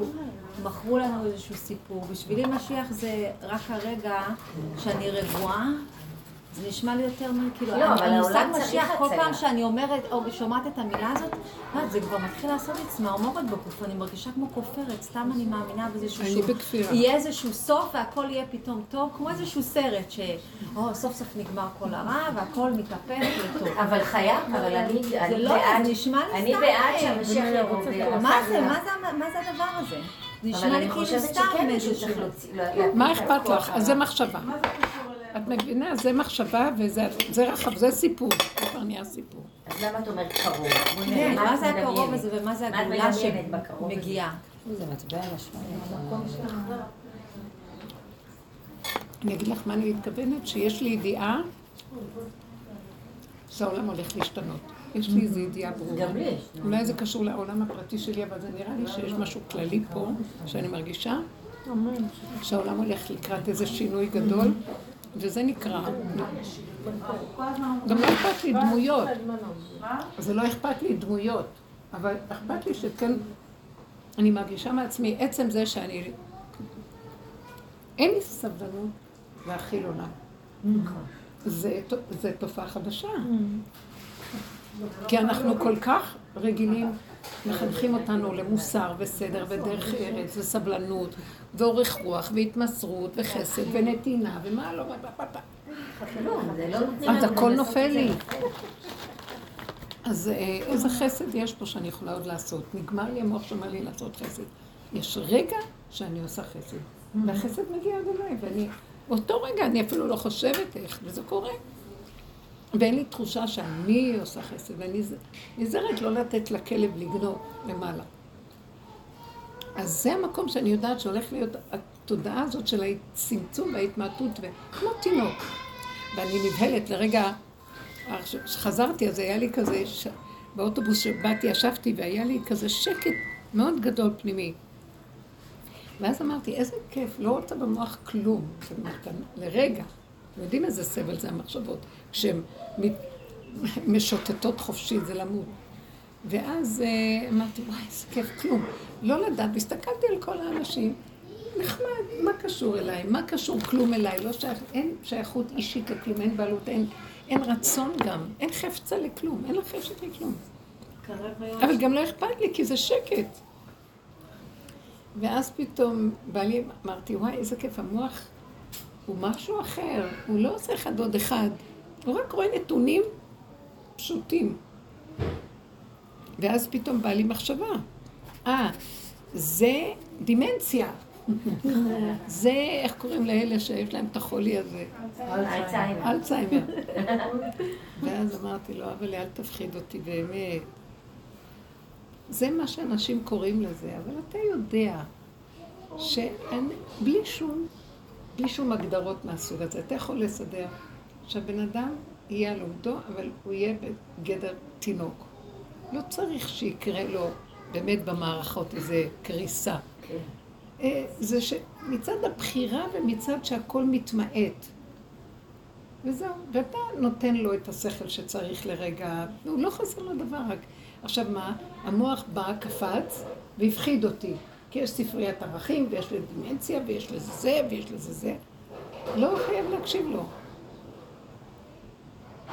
מכרו לנו איזשהו סיפור. בשבילי משיח זה רק הרגע שאני רגועה זה נשמע לי יותר מ... כאילו, לא, אבל המושג העולם צריך משיח, כל. פעם שאני אומרת, או שומעת את המילה הזאת, לא, זה כבר מתחיל לעשות לי צמרמורת בגוף, אני מרגישה כמו כופרת, סתם אני מאמינה באיזשהו אני בכפירה. יהיה איזשהו סוף והכל יהיה פתאום טוב, כמו איזשהו סרט, ש... או, סוף סוף נגמר כל הרע והכל מתהפך לטוב. אבל חייב, אבל אני זה אני לא, בעד, זה נשמע לי אני סתם. בעד שהמשיח יבוא מה זה, את מה זה, מה זה הדבר הזה? זה נשמע לי אני כאילו סתם איזשהו... להפיץ מה אכפת לך? אז זה מחשבה. את מבינה? זה מחשבה וזה זה רחב, זה סיפור. זה כבר נהיה סיפור. אז למה את אומרת קרוב? כן, מה זה הקרוב? הזה ומה זה הגאולה? שמגיעה? אני אגיד לך מה אני מתכוונת, שיש לי ידיעה שהעולם הולך להשתנות. יש לי איזו ידיעה ברורה. גם לי יש. אולי זה קשור לעולם הפרטי שלי, אבל זה נראה לי שיש משהו כללי פה, שאני מרגישה שהעולם הולך לקראת איזה שינוי גדול, וזה נקרא. גם לא אכפת לי דמויות. זה לא אכפת לי דמויות, אבל אכפת לי שכן, אני מרגישה מעצמי, עצם זה שאני... אין לי סבלנות להכיל עולם. זה, זה תופעה חדשה. כי אנחנו כל כך רגילים, מחנכים אותנו למוסר וסדר ודרך ארץ וסבלנות ואורך רוח והתמסרות וחסד ונתינה ומה לא, אז הכל נופל לי. אז אה, איזה חסד יש פה שאני יכולה עוד לעשות? נגמר לי המוח שאומר לי לעשות חסד. יש רגע שאני עושה חסד, והחסד מגיע עד אליי, ואני, באותו רגע אני אפילו לא חושבת איך, וזה קורה. ואין לי תחושה שאני עושה חסד, ואני נזהרת לא לתת לכלב לגנוב למעלה. אז זה המקום שאני יודעת שהולך להיות התודעה הזאת של הצמצום וההתמעטות, וכמו תינוק. ואני נבהלת לרגע, כשחזרתי, אז היה לי כזה, ש... באוטובוס שבאתי, ישבתי, והיה לי כזה שקט מאוד גדול פנימי. ואז אמרתי, איזה כיף, לא רוצה במוח כלום. לרגע. יודעים איזה סבל זה המחשבות, כשהן משוטטות חופשי, זה למות. ואז אה, אמרתי, וואי, איזה כיף, כלום. לא לדעת, והסתכלתי על כל האנשים, נחמד, מה קשור אליי? מה קשור כלום אליי? לא שייך, אין שייכות אישית לכלום, אין בעלות, אין, אין רצון גם, אין חפצה לכלום, אין לה חפצה לכלום. אבל גם לא אכפת לי, כי זה שקט. ואז פתאום בא לי, אמרתי, וואי, איזה כיף, המוח הוא משהו אחר, הוא לא עושה אחד עוד אחד, הוא רק רואה נתונים פשוטים. ואז פתאום בא לי מחשבה, אה, זה דימנציה. זה, איך קוראים לאלה שיש להם את החולי הזה? אלצהיימר. אלצהיימר. ואז אמרתי לו, אבל אל תפחיד אותי באמת. זה מה שאנשים קוראים לזה, אבל אתה יודע שבלי שום, בלי שום הגדרות מהסוג הזה, אתה יכול לסדר שהבן אדם יהיה על עומדו, אבל הוא יהיה בגדר תינוק. לא צריך שיקרה לו באמת במערכות איזה קריסה. אה, זה שמצד הבחירה ומצד שהכל מתמעט. וזהו, ואתה נותן לו את השכל שצריך לרגע, הוא לא חסר לו דבר רק. עכשיו מה, המוח בא, קפץ והפחיד אותי, כי יש ספריית ערכים ויש לזה דימנציה ויש לזה זה ויש לזה זה. לא חייב להקשיב לו.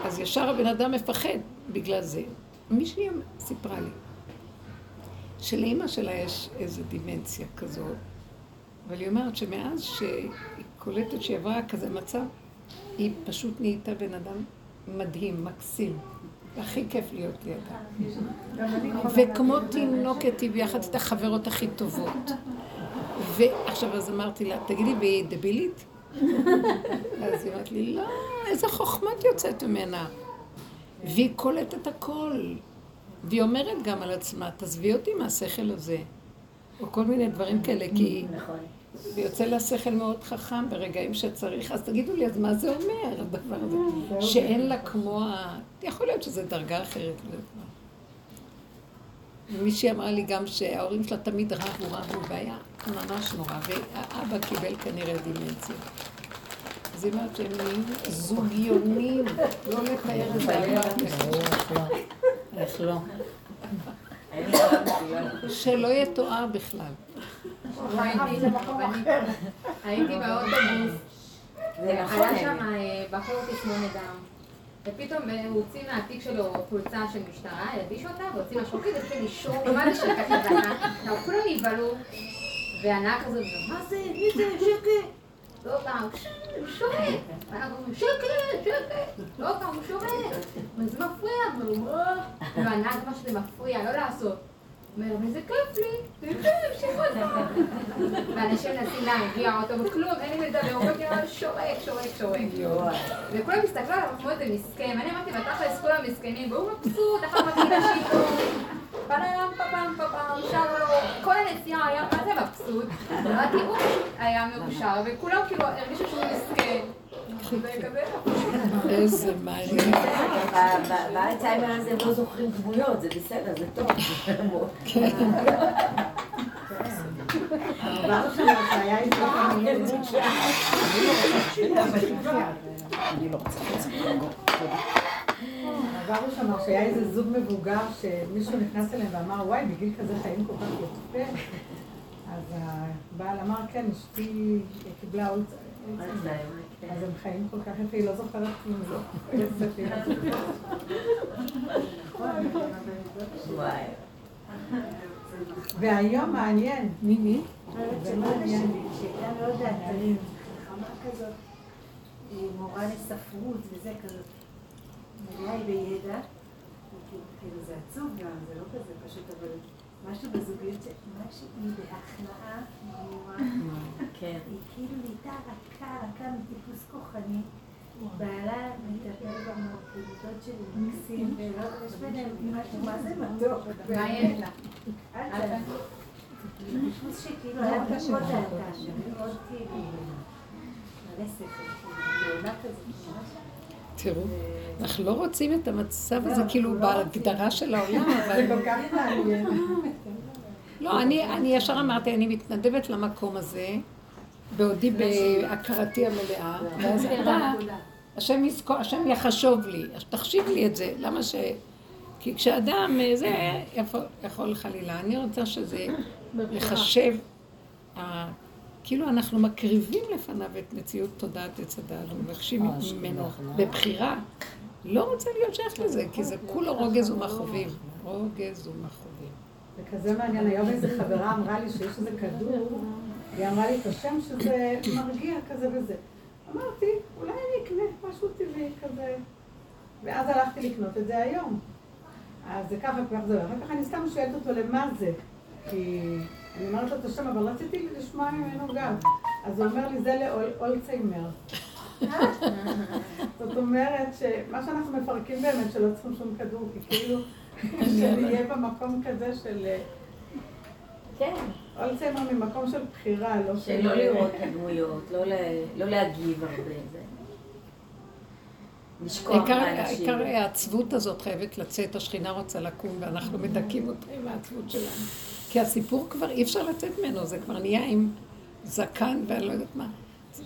אז ישר הבן אדם מפחד בגלל זה. מישהי סיפרה לי שלאימא שלה יש איזו דימנציה כזאת, אבל היא אומרת שמאז שהיא קולטת שהיא עברה כזה מצב, היא פשוט נהייתה בן אדם מדהים, מקסים. והכי כיף להיות לידה. וכמו תינוקת היא ביחד את החברות הכי טובות. ועכשיו אז אמרתי לה, תגידי, והיא דבילית? אז היא אמרת לי, לא, איזה חוכמה את יוצאת ממנה. והיא קולטת הכל. והיא אומרת גם על עצמה, תעזבי אותי מהשכל הזה. או כל מיני דברים כאלה, כי נכון. ויוצא לה שכל מאוד חכם ברגעים שצריך, אז תגידו לי, אז מה זה אומר, הדבר הזה? שאין לה כמו ה... יכול להיות שזו דרגה אחרת. ומישהי אמרה לי גם שההורים שלה תמיד רבו, רבו, והיה ממש נורא, והאבא קיבל כנראה דימנציה. אז היא אומרת שהם נהיו זוגיונים, לא לתאר את זה. איך לא? שלא יתואר בכלל. הייתי באוטובוס, זה נכון. היה שם אה, בחור תסמונת דם. ופתאום אה, הוא הוציא מהתיק שלו חולצה של משטרה, הלביש אותה, והוציא מהשוקית, והתחיל לישון, מה זה שקט לבנה, כולם נבהלו, והנהג כזאת, מה זה, מי זה, שקט? לא פעם, הוא שורק, שקט, שקט, לא פעם, הוא שורק, וזה מפריע, והנהג מה שזה מפריע, לא לעשות. אומר, וזה כיף לי, שימו אותה. ואנשים מנסים להרגיע אותו, וכלום, אין לי לדבר, הוא אומר, שורק, שורק, שורק. וכולם הסתכלו עליו כמו איזה מסכן, אני אמרתי, בתכלס כולם מסכנים, והוא מבסוט, אחר מתחיל לשיר לו, פלם, פפם, פפם, שר כל הנסיעה היה מה זה מבסוט, אמרתי, הוא היה מאושר, וכולם כאילו הרגישו שהוא מסכן. איזה מעניין. באלצהיימר הזה לא זוכרים דמויות, זה בסדר, זה טוב. עבר שם שהיה איזה עברנו שם שהיה איזה זוג מבוגר שמישהו נכנס אליהם ואמר, וואי, בגיל כזה חיים כל כך יפה. אז הבעל אמר, כן, אשתי קיבלה אולצהיימר. אז הם חיים כל כך יפה, היא לא זוכרת כלום, לא. והיום מעניין. מי מי? זה מעניין. שהייתה מאוד דעתנית, חכמה כזאת, מורה לספרות וזה כזאת. מלאה היא בידע, כאילו זה עצוב גם, זה לא כזה פשוט, אבל משהו בזוגיות, משהו היא בהכנעה גמורה. כן. היא כאילו נהייתה רכה, רכה מטיפוס כוחני. בעלה מטפל במרכיבות שלי מקסים, ויש ביניהם משהו, מה זה מתוק. מה יש לה? טיפוס שכאילו היה מאוד דעתה, מאוד כאילו, מלא שכל, כאילו, גאונה כזאת, ממש. תראו, אנחנו לא רוצים את המצב הזה כאילו בהגדרה של העולם, אבל... זה כל כך מעניין. לא, אני, ישר אמרתי, אני מתנדבת למקום הזה, בעודי בהכרתי המלאה, ואז אתה, השם יזכור, השם יחשוב לי, תחשיב לי את זה, למה ש... כי כשאדם, זה יכול, חלילה, אני רוצה שזה לחשב, ה- כאילו אנחנו מקריבים לפניו את מציאות תודעת עץ הדעת, ומבקשים ממנו בבחירה. לא רוצה להיות שייך לזה, כי זה כולו רוגז ומכאובים. רוגז ומכאובים. זה כזה מעניין, היום איזה חברה אמרה לי שיש איזה כדור, היא אמרה לי את השם שזה מרגיע כזה וזה. אמרתי, אולי אני אקנה משהו טבעי כזה. ואז הלכתי לקנות את זה היום. אז זה ככה, כך זה, אחר כך אני סתם שואלת אותו למה זה. כי אני אומרת לו את השם, אבל רציתי לשמוע ממנו גם. אז הוא אומר לי, זה לאולצהיימר. זאת אומרת שמה שאנחנו מפרקים באמת, שלא צריכים שום כדור, כי כאילו, שנהיה במקום כזה של... כן. אולצהיימר ממקום של בחירה, לא של... שלא לראות את הדמויות, לא לא להגיב הרבה. העיקר העצבות הזאת חייבת לצאת, השכינה רוצה לקום ואנחנו מדכאים אותה עם העצבות שלנו. כי הסיפור כבר אי אפשר לצאת ממנו, זה כבר נהיה עם זקן ואני לא יודעת מה.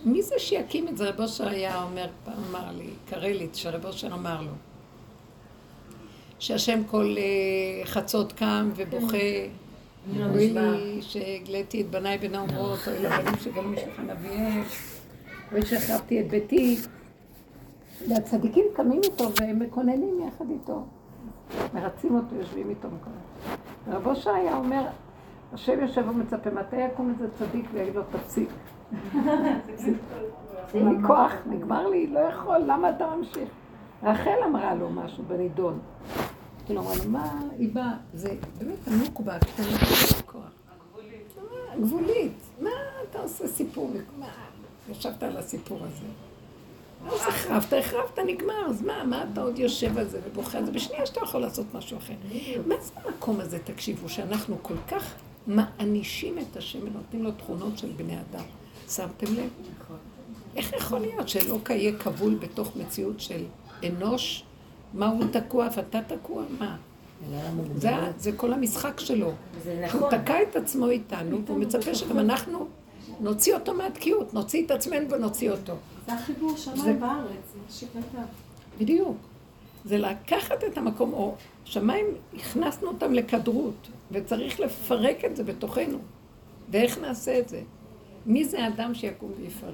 מי זה שיקים את זה? רב אושר היה אומר, אמר לי, קרליץ, שרב אושר אמר לו, שהשם כל אה, חצות קם ובוכה, אוי לי שהגליתי את בניי בין האומרות, אוי לבנים שגלו משלך נביאל, אוי שהחרבתי את ביתי. והצדיקים קמים איתו והם מקוננים יחד איתו. מרצים אותו, יושבים איתו מקוננים. רב אושר היה אומר, השם יושב ומצפה, מתי יקום איזה צדיק ויגיד לו, תפסיק. אין לי כוח, נגמר לי, לא יכול, למה אתה ממשיך? רחל אמרה לו משהו בנידון. כאילו אמרה לו, מה, היא באה, זה באמת הנוקבה הקטנה, אין לי כוח. גבולית. מה אתה עושה סיפור? מה, ישבת על הסיפור הזה. אז החרבת, החרבת, נגמר, אז מה, מה אתה עוד יושב על זה ובוכה על זה? בשנייה שאתה יכול לעשות משהו אחר. מה זה המקום הזה, תקשיבו, שאנחנו כל כך מענישים את השם ונותנים לו תכונות של בני אדם. שמתם לב? איך יכול להיות שאלוקה יהיה כבול בתוך מציאות של אנוש? מה הוא תקוע ואתה תקוע? מה? זה, זה כל המשחק שלו. זה הוא נכון. תקע את עצמו איתנו, והוא מצפה שגם אנחנו נוציא אותו מהתקיעות, נוציא את עצמנו ונוציא אותו. זה החיבור שמיים בארץ, מה שכתב. בדיוק. זה לקחת את המקום, או שמיים, הכנסנו אותם לכדרות, וצריך לפרק את זה בתוכנו. ואיך נעשה את זה? מי זה האדם שיקום ויפרק?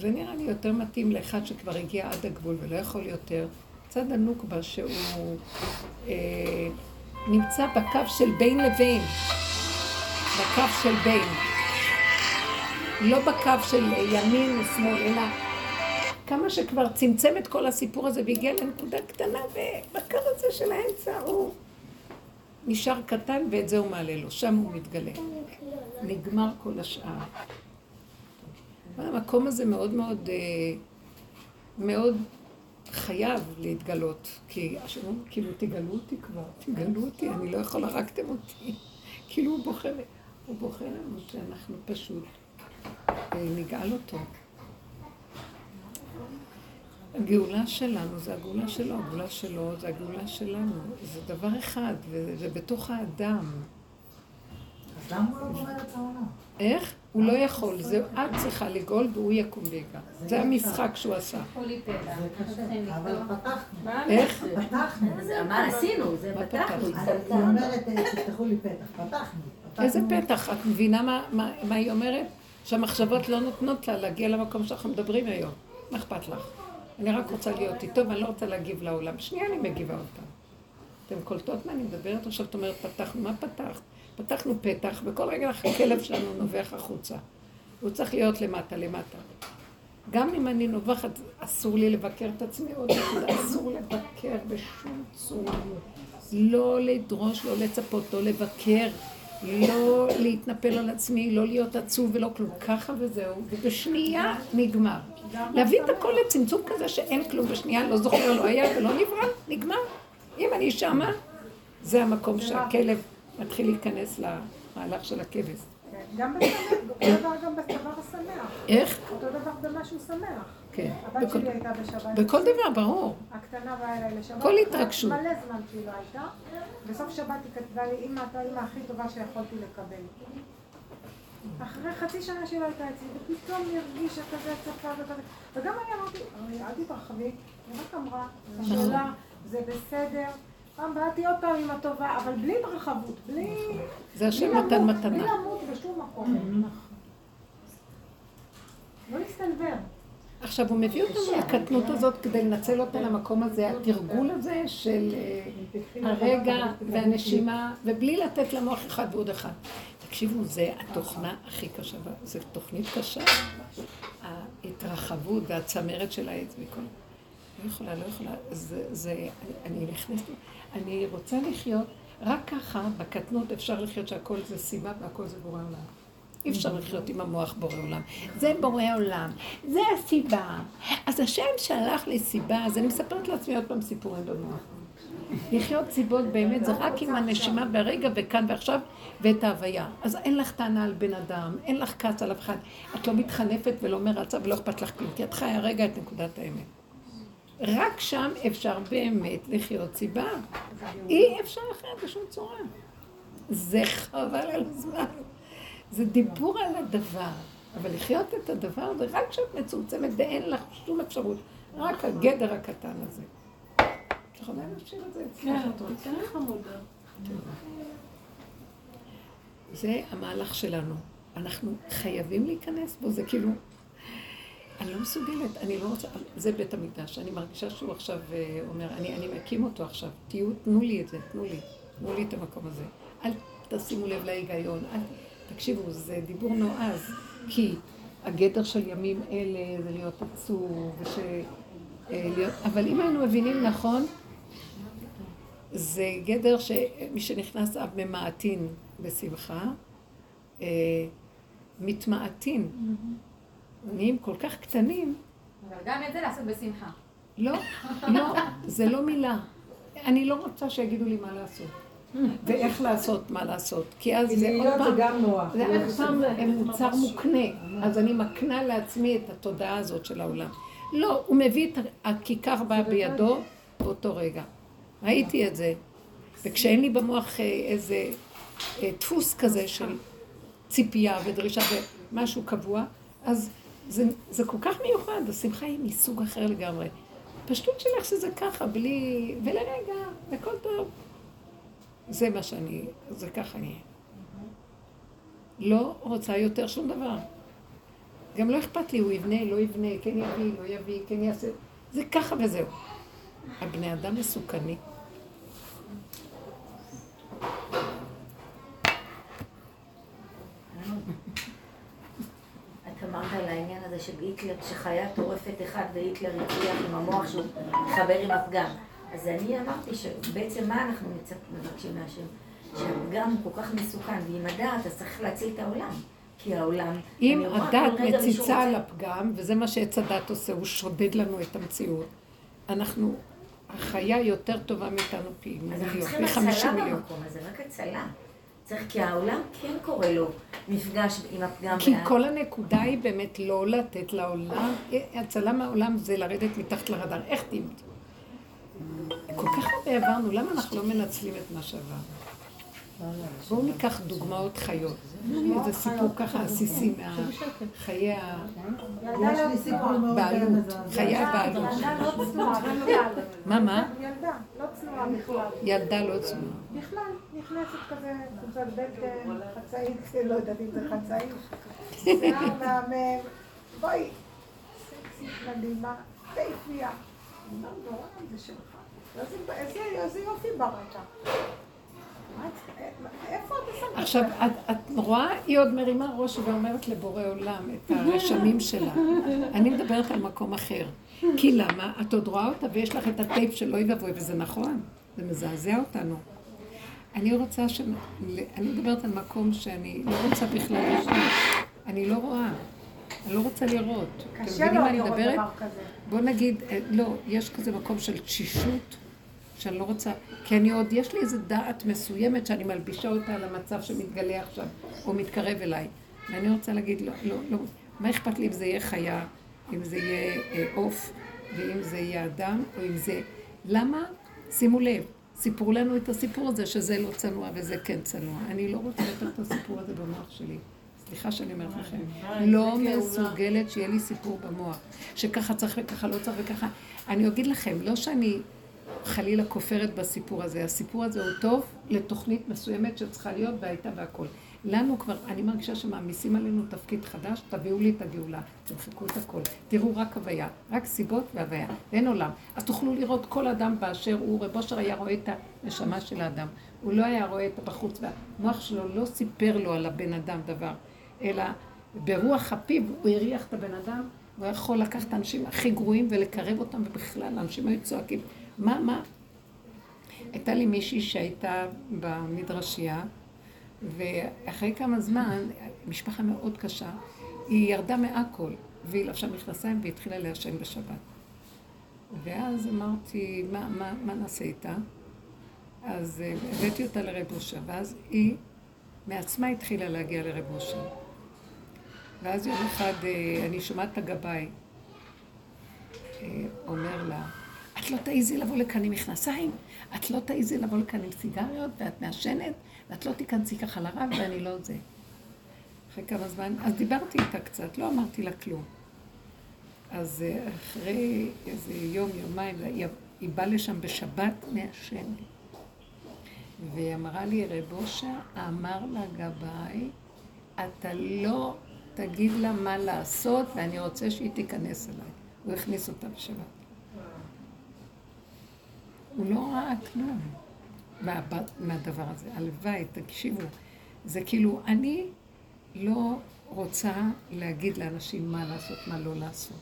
זה נראה לי יותר מתאים לאחד שכבר הגיע עד הגבול ולא יכול יותר. צד הנוקבה שהוא אה, נמצא בקו של בין לבין, בקו של בין. לא בקו של ימין ושמאל, אלא כמה שכבר צמצם את כל הסיפור הזה והגיע לנקודה קטנה, ובקו הזה של האמצע הוא נשאר קטן ואת זה הוא מעלה לו, שם הוא מתגלה. נגמר כל השאר. המקום הזה מאוד מאוד, אה, מאוד חייב להתגלות, כי השם כאילו תגלו אותי כבר, תגלו אותי, אני לא יכול, הרגתם אותי. כאילו הוא בוכה, הוא בוכה לנו שאנחנו פשוט נגאל אותו. הגאולה שלנו זה הגאולה שלו, הגאולה שלו זה הגאולה שלנו. זה דבר אחד, וזה בתוך האדם. אז למה הוא לא גומר את העולם? איך? הוא לא יכול, זה את צריכה לגאול והוא יקום ויגע. זה המשחק שהוא עשה. אבל פתחנו. איך? פתחנו. מה עשינו? זה פתחנו? היא הצטמצמנו. אומרת, אה, תפתחו לי פתח. פתחנו. איזה. פתח? את מבינה מה היא אומרת? שהמחשבות לא נותנות לה להגיע למקום שאנחנו מדברים היום. מה אכפת לך? אני רק רוצה להיות איתו ואני לא רוצה להגיב לעולם. שנייה אני מגיבה אותה. אתם קולטות מה אני מדברת? עכשיו את אומרת, פתחנו, מה פתחת? פתחנו פתח, וכל רגע הכלב שלנו נובח החוצה. הוא צריך להיות למטה, למטה. גם אם אני נובחת, אסור לי לבקר את עצמי עוד נקודה, אסור לבקר בשום צורה. לא לדרוש, לא לצפות, לא לבקר, לא להתנפל על עצמי, לא להיות עצוב ולא כלום. ככה וזהו, ובשנייה נגמר. להביא את הכל לצמצום כזה שאין כלום בשנייה, לא זוכר, לא היה ולא נברא, נגמר. אם אני שמה, זה המקום שהכלב מתחיל להיכנס למהלך של הכבש. כן, גם בשמח, אותו דבר גם בדבר השמח. איך? אותו דבר במשהו שמח. כן. הבת בכל- שלי הייתה בשבת. בכל דבר, ברור. הקטנה באה אליי לשבת. כל התרגשות. מלא זמן שהיא לא הייתה. בסוף שבת היא כתבה לי, אמא, אתה האמא הכי טובה שיכולתי לקבל. אחרי חצי שנה שהיא לא הייתה אצלי, ופתאום היא הרגישה כזה צפה וכזה. וגם אני אמרתי, "אוי, אל תתרחבי, היא רק אמרה, השאלה, זה בסדר. פעם באתי עוד פעם עם הטובה, אבל בלי התרחבות, בלי... זה השם נתן מתנה. בלי למות בשום מקום. לא להסתנוור. עכשיו, הוא מביא אותנו לקטנות הזאת כדי לנצל אותה למקום הזה, התרגול הזה של אה, הרגע והנשימה, ובלי לתת למוח אחד ועוד אחד. תקשיבו, זה התוכנה הכי קשה, זו תוכנית קשה. ההתרחבות והצמרת של העץ וכל... לא יכולה, לא יכולה. זה, זה, אני נכנסת, אני רוצה לחיות, רק ככה, בקטנות אפשר לחיות שהכל זה סיבה והכל זה בורא עולם. אי אפשר לחיות עם המוח בורא עולם. זה בורא עולם, זה הסיבה. אז השם שלח לי סיבה, אז אני מספרת לעצמי עוד פעם סיפורים במוח. לחיות סיבות באמת זה רק עם הנשימה ברגע וכאן ועכשיו ואת ההוויה. אז אין לך טענה על בן אדם, אין לך כעס על אף אחד. את לא מתחנפת ולא מרצה ולא אכפת לך כלום, כי את חיה רגע את נקודת האמת. רק שם אפשר באמת לחיות סיבה. אי אפשר אחרת בשום צורה. זה חבל על הזמן. זה דיבור על הדבר. אבל לחיות את הדבר הזה רק כשאת מצומצמת ואין לך שום אפשרות. רק הגדר הקטן הזה. את יכולה להשאיר את זה אצלך, את רוצה? זה המהלך שלנו. אנחנו חייבים להיכנס בו, זה כאילו... אני לא מסוגלת, אני לא רוצה... זה בית המקדש. אני מרגישה שהוא עכשיו אה, אומר, אני, אני מקים אותו עכשיו. תהיו, תנו לי את זה, תנו לי. תנו לי את המקום הזה. אל תשימו לב להיגיון. אל... תקשיבו, זה דיבור נועז. כי הגדר של ימים אלה זה להיות עצוב, וש... אה, להיות... אבל אם היינו מבינים נכון, זה גדר שמי שנכנס אב ממעטין בשמחה, אה, מתמעטין. נהיים כל כך קטנים, אבל גם את זה לעשות בשמחה. לא, לא, זה לא מילה. אני לא רוצה שיגידו לי מה לעשות. ואיך לעשות מה לעשות. כי אז זה עוד פעם, גם נוח. זה עוד פעם מוצר מוקנה. אז אני מקנה לעצמי את התודעה הזאת של העולם. לא, הוא מביא את הכיכר באה בידו באותו רגע. ראיתי את זה. וכשאין לי במוח אה, איזה אה, דפוס כזה של ציפייה ודרישה ומשהו קבוע, אז זה, זה כל כך מיוחד, השמחה היא מסוג אחר לגמרי. פשטות שלך שזה ככה, בלי... ולרגע, הכל טוב. זה מה שאני, זה ככה אני. לא רוצה יותר שום דבר. גם לא אכפת לי, הוא יבנה, לא יבנה, כן יביא, לא יביא, כן יעשה. זה ככה וזהו. הבני אדם מסוכנים. את אמרת על העניין הזה שבהיטלר, כשחיה טורפת אחד והיטלר הצליח עם המוח שהוא מתחבר עם הפגם. אז אני אמרתי שבעצם מה אנחנו מבקשים מהשם? שהפגם הוא כל כך מסוכן, ועם הדעת אז צריך להציל את העולם. כי העולם... אם הדת מציצה על הפגם, וזה מה שעץ הדת עושה, הוא שודד לנו את המציאות, אנחנו, החיה יותר טובה מאיתנו פי מיליון, פי חמישים מיליון. במקום הזה, רק הצלה. צריך, כי העולם כן קורה לו מפגש עם הפגם. כי כל הנקודה היא באמת לא לתת לעולם, הצלה מהעולם זה לרדת מתחת לרדאר. איך תהיי? כל כך הרבה עברנו, למה אנחנו לא מנצלים את מה שעברנו? בואו ניקח דוגמאות חיות. איזה סיפור ככה עסיסי מהחיי הבעלות. חיי הבעלות. מה, מה? ילדה, לא צנועה בכלל. ילדה לא צנועה. בכלל, נכנסת כזה, קבוצת בטן, חצאית, לא יודעת אם זה חצאית. שיער מהמם. בואי, סקסית מדהימה, תיפייה. מה נורא, זה שלך. איזה יופי ברקע. עכשיו, את, את רואה, היא עוד מרימה ראש ואומרת לבורא עולם את הרשמים שלה. אני מדברת על מקום אחר. כי למה? את עוד רואה אותה ויש לך את הטייפ של אוי ואבוי, וזה נכון, זה מזעזע אותנו. אני רוצה ש... אני מדברת על מקום שאני לא רוצה בכלל לשמוע. אני לא רואה. אני לא רוצה לראות. קשה לו לראות דבר כזה. בוא נגיד, אה, לא, יש כזה מקום של תשישות. שאני לא רוצה, כי אני עוד, יש לי איזו דעת מסוימת שאני מלבישה אותה על המצב שמתגלה עכשיו, או מתקרב אליי. ואני רוצה להגיד, לא, לא, לא, מה אכפת לי אם זה יהיה חיה, אם זה יהיה אה, עוף, אה, ואם זה יהיה אדם, או אם זה... למה? שימו לב, סיפרו לנו את הסיפור הזה שזה לא צנוע וזה כן צנוע. אני לא רוצה לתת את הסיפור הזה במוח שלי. סליחה שאני אומרת לכם, לא מסוגלת שיהיה לי סיפור במוח, שככה צריך וככה לא צריך וככה. אני אגיד לכם, לא שאני חלילה כופרת בסיפור הזה. הסיפור הזה הוא טוב לתוכנית מסוימת שצריכה להיות והייתה והכל. לנו כבר, אני מרגישה שמעמיסים עלינו תפקיד חדש, תביאו לי את הגאולה, תמחקו את הכל. תראו רק הוויה, רק סיבות והוויה, אין עולם. אז תוכלו לראות כל אדם באשר הוא, רב אושר היה רואה את הנשמה של האדם. הוא לא היה רואה את הבחוץ, והמוח שלו לא סיפר לו על הבן אדם דבר, אלא ברוח הפיו הוא הריח את הבן אדם, הוא יכול לקחת את האנשים הכי גרועים ולקרב אותם, ובכלל, האנשים היו צועקים. מה, מה? הייתה לי מישהי שהייתה במדרשייה, ואחרי כמה זמן, משפחה מאוד קשה, היא ירדה מהכל, והיא לבשה מכנסיים והתחילה לעשן בשבת. ואז אמרתי, מה, מה, מה נעשה איתה? אז אה, הבאתי אותה לרב אושר, ואז היא מעצמה התחילה להגיע לרב אושר. ואז יום אחד אה, אני שומעת את הגבאי אה, אומר לה, את לא תעיזי לבוא לכאן עם מכנסיים, את לא תעיזי לבוא לכאן עם סיגריות, ואת מעשנת, ואת לא תיכנסי ככה לרב, ואני לא זה. אחרי כמה זמן, אז דיברתי איתה קצת, לא אמרתי לה כלום. אז אה, אחרי איזה יום, יומיים, היא באה לשם בשבת מעשנת. והיא אמרה לי, רב אושה אמר לה גבאי, אתה לא תגיד לה מה לעשות, ואני רוצה שהיא תיכנס אליי. הוא הכניס אותה בשבת. הוא לא ראה כלום מהדבר הזה. הלוואי, תקשיבו. זה כאילו, אני לא רוצה להגיד לאנשים מה לעשות, מה לא לעשות.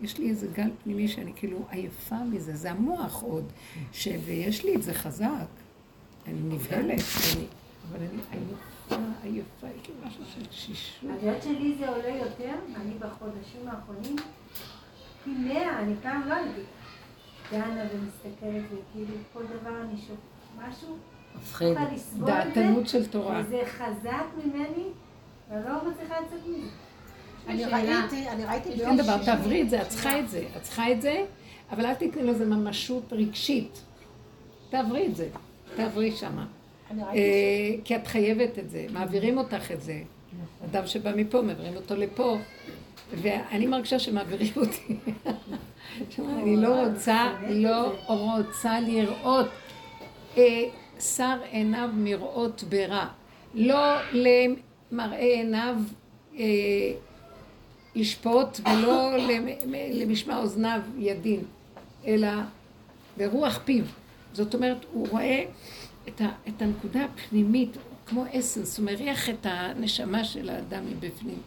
יש לי איזה גל פנימי שאני כאילו עייפה מזה, זה המוח עוד, ש... ויש לי את זה חזק. אני נבהלת, אני... אבל אני עייפה, עייפה, יש לי משהו של שישות. את יודעת שלי זה עולה יותר, אני בחודשים האחרונים, פי מאה, אני פעם לא הייתי. דנה ומסתכלת, וכאילו כל דבר אני שוב, משהו, מפחיד. דעתנות של תורה. וזה חזק ממני, ואני לא מצליחה לצאת מזה. אני ראיתי, אני ראיתי ביום שישי. דבר, תעברי את זה, את צריכה את זה, את צריכה את זה, אבל אל תתני לזה ממשות רגשית. תעברי את זה, תעברי שמה. אה, כי את חייבת את זה, מעבירים אותך את זה. אדם שבא מפה, מעבירים אותו לפה, ואני מרגישה שמעבירים אותי. אני לא רוצה, לא רוצה לראות. אה, שר עיניו מראות ברע. לא למראה עיניו אה, ישפוט ולא למשמע אוזניו ידין, אלא ברוח פיו. זאת אומרת, הוא רואה את, ה, את הנקודה הפנימית, כמו אסנס, הוא מריח את הנשמה של האדם מבפנים.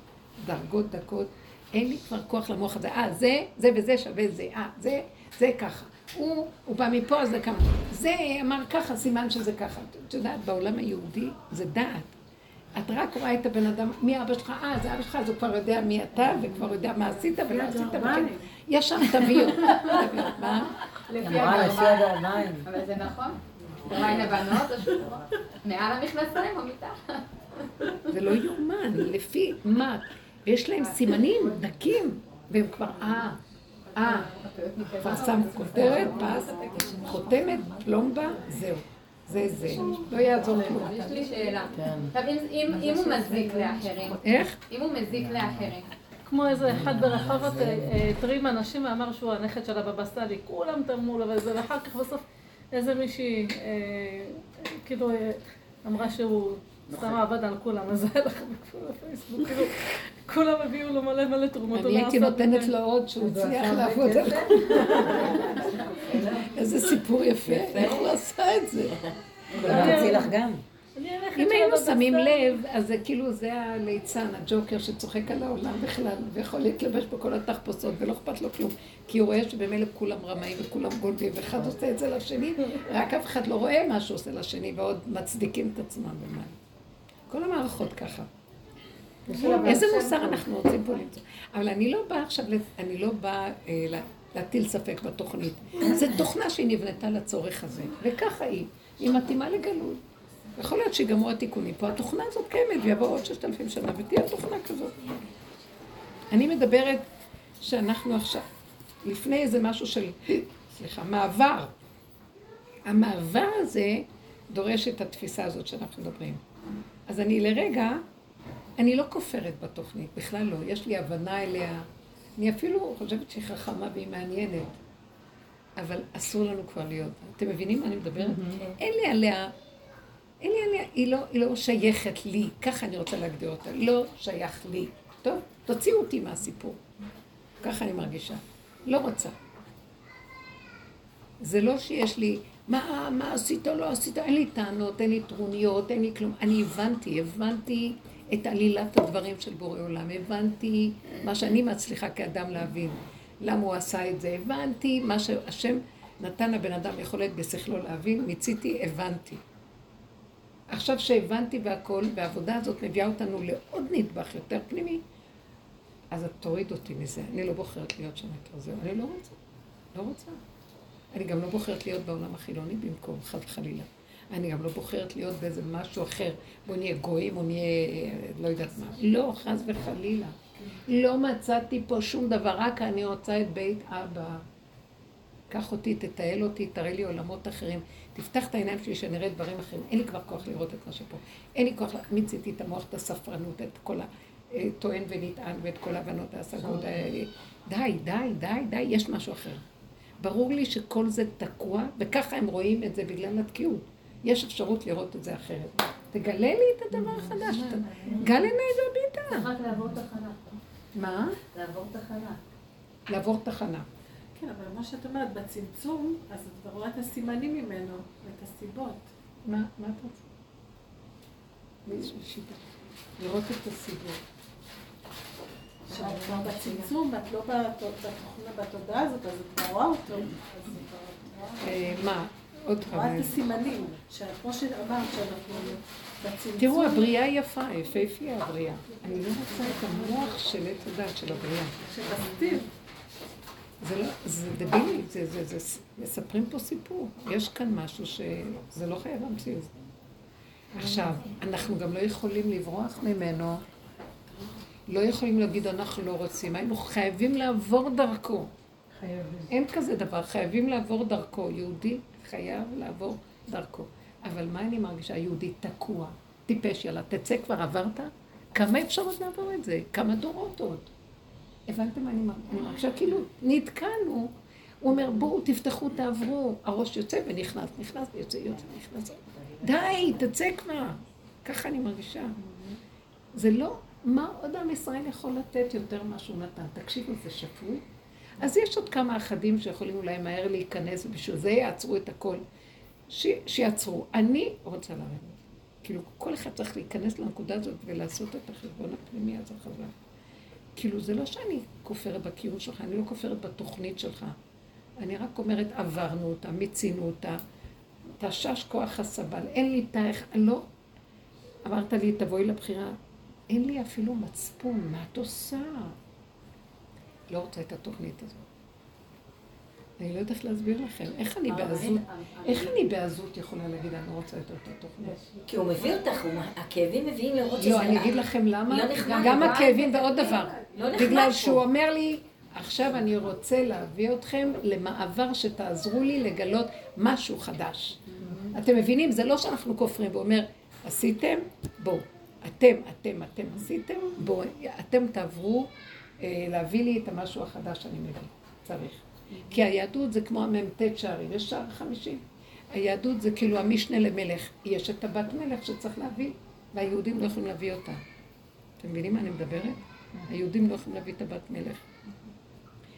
דרגות, דקות, אין לי כבר כוח למוח הזה. אה, זה, זה וזה שווה זה. אה, זה, זה ככה. הוא, הוא בא מפה, אז זה כמה. זה אמר ככה, סימן שזה ככה. את יודעת, בעולם היהודי זה דעת. את רק רואה את הבן אדם, מי אבא שלך? אה, זה אבא שלך, אז הוא כבר יודע מי אתה, וכבר יודע מה עשית ולא עשית, וכן. יש שם תביאו. מה? לפי הגרביים. אבל זה נכון. גרביים לבנות, מעל המכנסיים או מתחת. זה לא יאומן, לפי מה? ויש להם סימנים דקים, והם כבר, אה, אה, כבר שמו כותרת, פס, חותמת, פלומבה, זהו. זה זה, לא יעזור כלום. יש לי שאלה. עכשיו, אם הוא מזיק לאחרים, איך? אם הוא מזיק לאחרים. כמו איזה אחד ברחובות התרים אה, אנשים ואמר שהוא הנכד של הבבא סאלי, כולם תרמו לו וזה, ואחר כך בסוף איזה מישהי, אה, כאילו, אה, אמרה שהוא סתם עבד על כולם, אז היה לכם בכל הפייסבוק, כאילו, כולם הביאו לו מלא מלא תרומות. אני הייתי נותנת לו עוד שהוא הצליח לעבוד על איזה סיפור יפה, איך הוא עשה את זה. אני לך גם. אם היינו שמים לב, אז זה כאילו זה הליצן, הג'וקר שצוחק על העולם בכלל, ויכול להתלבש בכל התחפושות, ולא אכפת לו כלום. כי הוא רואה שבמילא כולם רמאים וכולם גונבים, ואחד עושה את זה לשני, רק אף אחד לא רואה מה שהוא עושה לשני, ועוד מצדיקים את עצמם במים. כל המערכות ככה. איזה מוסר אנחנו רוצים פה למצוא? אבל אני לא באה עכשיו, אני לא באה אה, להטיל ספק בתוכנית. זו תוכנה שהיא נבנתה לצורך הזה, וככה היא. היא מתאימה לגלות. יכול להיות שיגמרו התיקונים פה. התוכנה הזאת קיימת, ויבוא עוד ששת אלפים שנה, ותהיה תוכנה כזאת. אני מדברת שאנחנו עכשיו, לפני איזה משהו של, סליחה, מעבר. המעבר הזה דורש את התפיסה הזאת שאנחנו מדברים. אז אני לרגע, אני לא כופרת בתוכנית, בכלל לא. יש לי הבנה אליה. אני אפילו חושבת שהיא חכמה והיא מעניינת. אבל אסור לנו כבר להיות. אתם מבינים מה אני מדברת? אין לי עליה, אין לי עליה, היא לא, היא לא שייכת לי, ככה אני רוצה להגדיר אותה, לא שייך לי. טוב, תוציאו אותי מהסיפור. ככה אני מרגישה. לא רוצה. זה לא שיש לי, מה, מה עשית לא עשית, אין לי טענות, אין לי טרוניות, אין לי כלום. אני הבנתי, הבנתי את עלילת הדברים של בורא עולם, הבנתי מה שאני מצליחה כאדם להבין. למה הוא עשה את זה, הבנתי מה שהשם נתן לבן אדם יכולת בשכלו להבין, מיציתי, הבנתי. עכשיו שהבנתי והכל, והעבודה הזאת מביאה אותנו לעוד נדבך יותר פנימי, אז את תוריד אותי מזה. אני לא בוחרת להיות שם יותר, זהו. אני לא רוצה. לא רוצה. אני גם לא בוחרת להיות בעולם החילוני במקום, חד וחלילה. אני גם לא בוחרת להיות באיזה משהו אחר. בוא נהיה גויים או נהיה לא יודעת מה. לא, חס וחלילה. לא מצאתי פה שום דבר, רק אני רוצה את בית אבא. קח אותי, תטייל אותי, תראה לי עולמות אחרים. תפתח את העיניים שלי שנראה דברים אחרים. אין לי כבר כוח לראות את מה שפה. אין לי כוח, מיציתי את המוח, את הספרנות, את כל הטוען ונטען ואת כל ההבנות ההשגות. די, די, די, די, יש משהו אחר. ברור לי שכל זה תקוע, וככה הם רואים את זה בגלל התקיעות. יש אפשרות לראות את זה אחרת. תגלה לי את הדבר החדש. גל עיניי והביטה. צריך רק לעבור תחנה. מה? לעבור תחנה. לעבור תחנה. כן, אבל מה שאת אומרת, בצמצום, אז אתה רואה את הסימנים ממנו, את הסיבות. מה, מה את רוצה? לראות את הסיבות. כשאת כבר בצמצום, ואת לא בתודעה הזאת, אז את כבר רואה אותו. אה, מה? עוד פעם. רואה את הסימנים, כמו שאמרת, שאנחנו בצמצום. תראו, הבריאה יפה, יפהפייה הבריאה. אני לא רוצה את המוח של עת הדת של הבריאה. שבסתיו. זה לא, זה דבילי, זה, זה, זה, זה, מספרים פה סיפור. יש כאן משהו שזה לא חייב המציאות. עכשיו, אנחנו גם לא יכולים לברוח ממנו, לא יכולים להגיד אנחנו לא רוצים, היינו חייבים לעבור דרכו. חייבים. אין כזה דבר, חייבים לעבור דרכו. יהודי חייב לעבור דרכו. אבל מה אני מרגישה? יהודי תקוע, טיפש, יאללה, תצא כבר, עברת? כמה אפשרות לעבור את זה? כמה דורות עוד? הבנתם מה אני מרגישה? כאילו, נתקענו. הוא אומר, בואו, תפתחו, תעברו. הראש יוצא ונכנס, נכנס ויוצא, יוצא, נכנס. די, תצא כבר. ככה אני מרגישה. זה לא מה עוד עם ישראל יכול לתת יותר ממה שהוא נתן? תקשיבו, זה שפוי. אז יש עוד כמה אחדים שיכולים אולי מהר להיכנס, ובשביל זה יעצרו את הכל. ש... שיעצרו. אני רוצה לרדת. כאילו, כל אחד צריך להיכנס לנקודה הזאת ולעשות את החשבון הפנימי הזה חזק. כאילו, זה לא שאני כופרת בקיום שלך, אני לא כופרת בתוכנית שלך. אני רק אומרת, עברנו אותה, מיצינו אותה, תשש כוח הסבל, אין לי תאריך, לא. אמרת לי, תבואי לבחירה. אין לי אפילו מצפון, מה את עושה? לא רוצה את התוכנית הזאת. אני לא יודעת להסביר לכם. איך אני בעזות, איך אני בעזות יכולה להגיד, אני לא רוצה את אותה תוכנית? כי הוא מביא אותך, הכאבים מביאים לראות שזה... לא, אני אגיד לכם למה. לא גם הכאבים ועוד דבר. לא בגלל שהוא אומר לי, עכשיו אני רוצה להביא אתכם למעבר שתעזרו לי לגלות משהו חדש. אתם מבינים? זה לא שאנחנו כופרים, הוא אומר, עשיתם? בואו. אתם, אתם, אתם עשיתם? בואו, אתם תעברו אה, להביא לי את המשהו החדש שאני מביא. צריך. כי היהדות זה כמו המ"ט שערים, יש שער חמישים. היהדות זה כאילו המשנה למלך. יש את הבת מלך שצריך להביא, והיהודים לא יכולים להביא אותה. אתם מבינים מה אני מדברת? היהודים לא יכולים להביא את הבת מלך.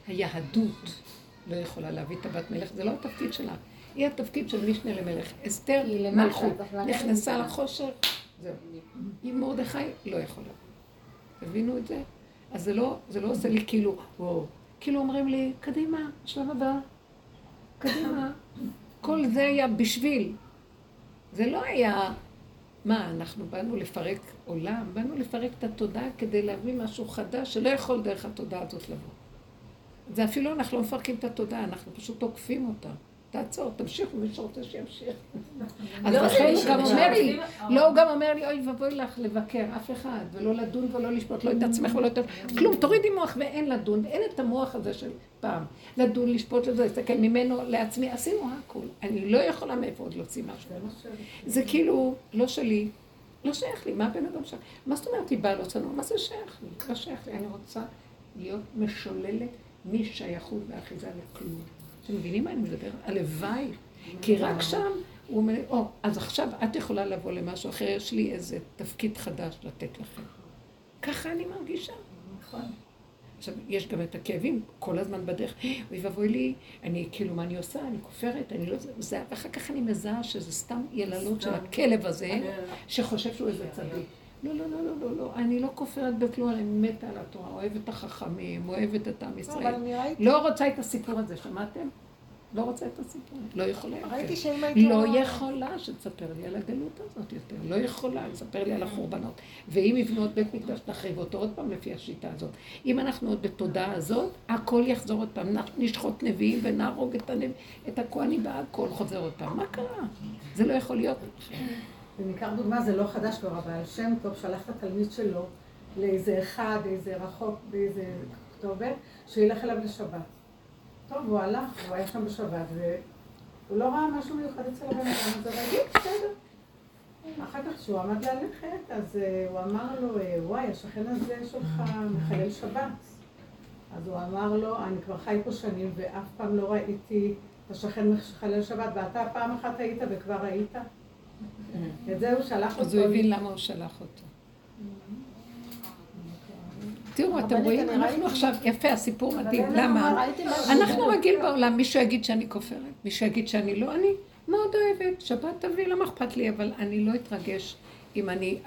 היהדות לא יכולה להביא את הבת מלך, זה לא התפקיד שלה. היא התפקיד של משנה למלך. אסתר מלכות נכנסה לחושר, זהו. עם מרדכי לא יכולה. תבינו את זה? אז זה לא, זה לא עושה לי כאילו, וואו. כאילו אומרים לי, קדימה, שלב הבא, קדימה. כל זה היה בשביל. זה לא היה, מה, אנחנו באנו לפרק עולם? באנו לפרק את התודעה כדי להביא משהו חדש שלא יכול דרך התודעה הזאת לבוא. זה אפילו אנחנו לא מפרקים את התודעה, אנחנו פשוט תוקפים אותה. תעצור, תמשיכו, מי שרוצה שימשיך. אז לא, לכן הוא גם אומר לי, לא, הוא גם אומר לי, אוי ואבוי לך לבקר אף אחד, ולא לדון ולא לשפוט, לא את עצמך ולא את... כלום, תורידי מוח ואין לדון, אין את המוח הזה של פעם. לדון, לשפוט, להסתכל ממנו לעצמי, עשינו הכול. אני לא יכולה מאיפה עוד להוציא משהו. זה כאילו, לא שלי, לא שייך לי, מה הבן אדם שם? מה זאת אומרת, היא באה לא צנוע? מה זה שייך לי? לא שייך לי, אני רוצה להיות משוללת משייכות ואחיזה לכלום. אתם מבינים מה אני מדברת? הלוואי. כי רק שם הוא אומר, או, אז עכשיו את יכולה לבוא למשהו אחר, יש לי איזה תפקיד חדש לתת לכם. ככה אני מרגישה. נכון. עכשיו, יש גם את הכאבים כל הזמן בדרך. אוי ואבוי לי, אני כאילו, מה אני עושה? אני כופרת, אני לא... זה, ואחר כך אני מזהה שזה סתם יללות של הכלב הזה, שחושב שהוא איזה צדיק. לא, לא, לא, לא, לא, לא, אני לא כופרת בכלום, אני מתה על התורה, אוהבת את החכמים, אוהבת את עם ישראל. לא רוצה את הסיפור הזה, שמעתם? לא רוצה את הסיפור, לא יכולה יותר. ראיתי שאם היית... לא יכולה שתספר לי על הגלות הזאת יותר, לא יכולה לספר לי על החורבנות. ואם יבנו עוד בית מקדש, נחריב אותו עוד פעם לפי השיטה הזאת. אם אנחנו עוד בתודעה הזאת, הכל יחזור עוד פעם, נשחוט נביאים ונהרוג את הכוהנים והכל חוזר עוד פעם. מה קרה? זה לא יכול להיות. וניקח דוגמה, זה לא חדש כבר, אבל שם טוב שלח את התלמיד שלו לאיזה אחד, איזה רחוק, באיזה כתובת, שילך אליו לשבת. טוב, הוא הלך, הוא היה שם בשבת, והוא לא ראה משהו מיוחד אצל הבן אדם הזה, רגיל, בסדר. אחר כך כשהוא עמד ללכת, אז אה, הוא אמר לו, אה, וואי, השכן הזה שלך מחלל שבת. אז הוא אמר לו, אני כבר חי פה שנים ואף פעם לא ראיתי את השכן מחלל שבת, ואתה פעם אחת היית וכבר היית? את זה הוא שלח אותו. אז הוא הבין למה הוא שלח אותו. תראו, אתם רואים, אנחנו עכשיו, יפה, הסיפור מדהים, למה? אנחנו רגיל בעולם, מישהו יגיד שאני כופרת, מישהו יגיד שאני לא, אני מאוד אוהבת, שבת תביא, למה אכפת לי, אבל אני לא אתרגש אם אני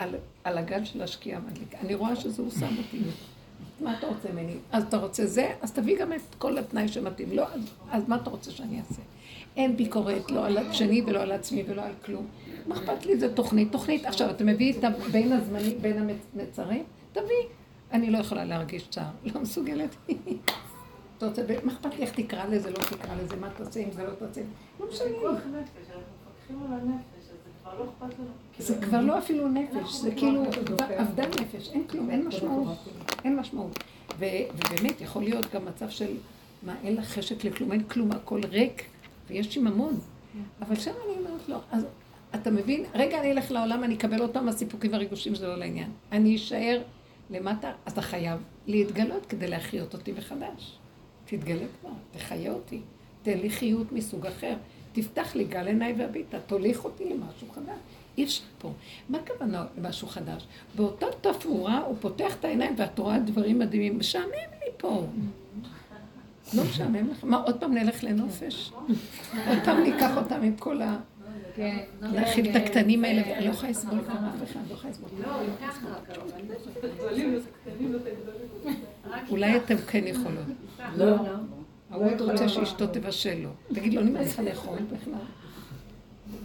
על הגל של השקיעה מדליקה. אני רואה שזה הוא שם אותי. מה אתה רוצה ממני? אז אתה רוצה זה? אז תביא גם את כל התנאי שמתאים. לא, אז מה אתה רוצה שאני אעשה? אין ביקורת, לא על השני ולא על עצמי ולא על כלום. מה אכפת לי? זה תוכנית. תוכנית, עכשיו, אתה מביא את בין הזמנים, בין המצרים? תביא. אני לא יכולה להרגיש צער, לא מסוגלת. אתה רוצה, מה אכפת לי איך תקרא לזה, לא תקרא לזה, מה תעשה אם זה לא תעשה? לא משנה. זה כבר לא אפילו נפש, זה כאילו אבדן נפש, אין כלום, אין משמעות, אין משמעות. ובאמת, יכול להיות גם מצב של, מה, אין לך חשק לכלום, אין כלום, הכל ריק, ויש שיממון. אבל שם אני אומרת לו, אז אתה מבין? רגע, אני אלך לעולם, אני אקבל אותם, הסיפוקים והריגושים זה לא לעניין. אני אשאר למטה, אתה חייב להתגלות כדי להחיות אותי מחדש. תתגלה כבר, תחיה אותי. תן לי חיות מסוג אחר. תפתח לי גל עיניי והביטה, תוליך אותי למשהו חדש. אי אפשר פה. מה הכוונה למשהו חדש? באותה תפאורה הוא פותח את העיניים ואת רואה דברים מדהימים. משעמם לי פה. לא משעמם לך? מה, עוד פעם נלך לנופש? עוד פעם ניקח אותם עם כל ה... כן. להכיל את הקטנים האלה, ואני לא יכולה לסבול גם אף אחד, לא יכולה לסבול. אולי אתם כן יכולות. לא. ההוא עוד רוצה שאשתו תבשל לו. תגיד לו, אני מנסה לאכול בכלל.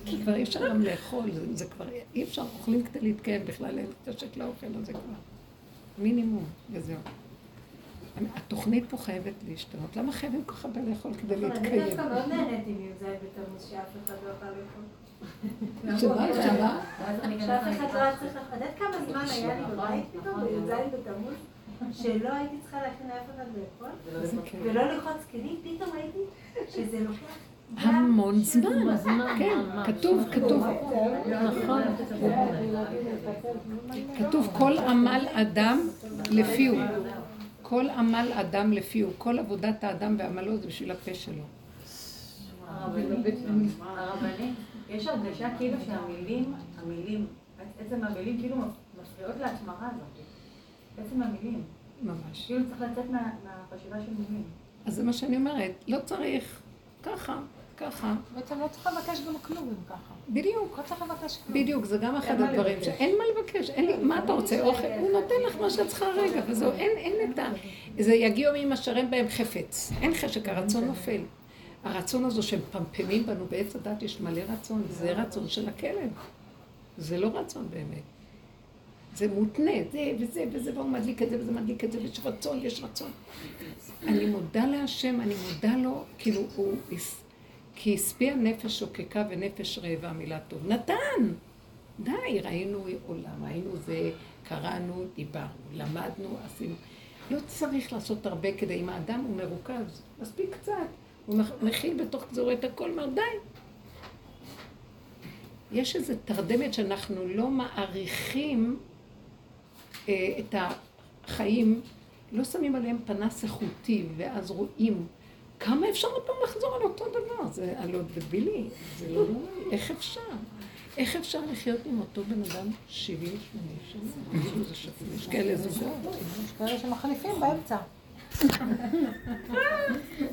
כי כבר אי אפשר גם לאכול, זה, כבר אי אפשר, אוכלים כדי להתקיים בכלל, אין חשק לאוכל הזה כבר. מינימום, וזהו. התוכנית פה חייבת להשתנות. למה חייבים כל כך הרבה לאכול כדי אני להתקיים? דווקא מאוד נהנית עם י"ז בתמוז שאף אחד לא יכול לאכול. שמה, שמה? שאף אחד לא היה צריך... יודעת כמה זמן היה לי בבית פתאום בי"ז בתמוז? שלא הייתי צריכה להכין לאף אחד לאכול? איזה כיף. ולא ללחוץ כלים, פתאום הייתי שזה לוקח... המון זמן. כן, כתוב, כתוב. נכון. כתוב כל עמל אדם לפיהו. כל עמל אדם לפיהו. כל עבודת האדם ועמלו זה בשביל הפה שלו. הרבנית, יש הרגשה כאילו שהמילים, המילים, עצם המילים כאילו מפריעות להשמרה הזאת. עצם המילים. ממש. כאילו צריך לצאת מה- מהחשיבה של מילים. אז זה מה שאני אומרת, לא צריך ככה, ככה. בעצם לא צריך לבקש גם כלום אם ככה. בדיוק. לא צריך לבקש כלום. בדיוק, זה גם אחד הדברים. שאין מה לבקש, אין לי, מה אתה רוצה, אוכל, הוא נותן לך מה שאת צריכה רגע, וזהו, אין, אין את ה... זה יגיעו ימים אשר אין בהם חפץ, אין חשק, הרצון נופל. הרצון הזה שהם פמפמים בנו בעץ הדת, יש מלא רצון, זה רצון של הכלב. זה לא רצון באמת. זה מותנה, זה וזה וזה, והוא מדליק את זה וזה מדליק את זה, ויש רצון, יש רצון. אני מודה להשם, אני מודה לו, כאילו הוא, כי השפיע נפש שוקקה ונפש רעבה, מילה טוב. נתן! די, ראינו עולם, ראינו זה, קראנו, דיברנו, למדנו, עשינו. לא צריך לעשות הרבה כדי, אם האדם הוא מרוכז, מספיק קצת. הוא מכ- מכיל בתוך גזורו את הכל, אומר די. יש איזו תרדמת שאנחנו לא מעריכים אה, את החיים, לא שמים עליהם פנס איכותי, ואז רואים כמה אפשר עוד פעם לחזור על אותו דבר? זה הלא דבילי, זה לא נורא, איך אפשר? איך אפשר לחיות עם אותו בן אדם 70-80 שנה? יש כאלה זוגות. יש כאלה שמחליפים באמצע.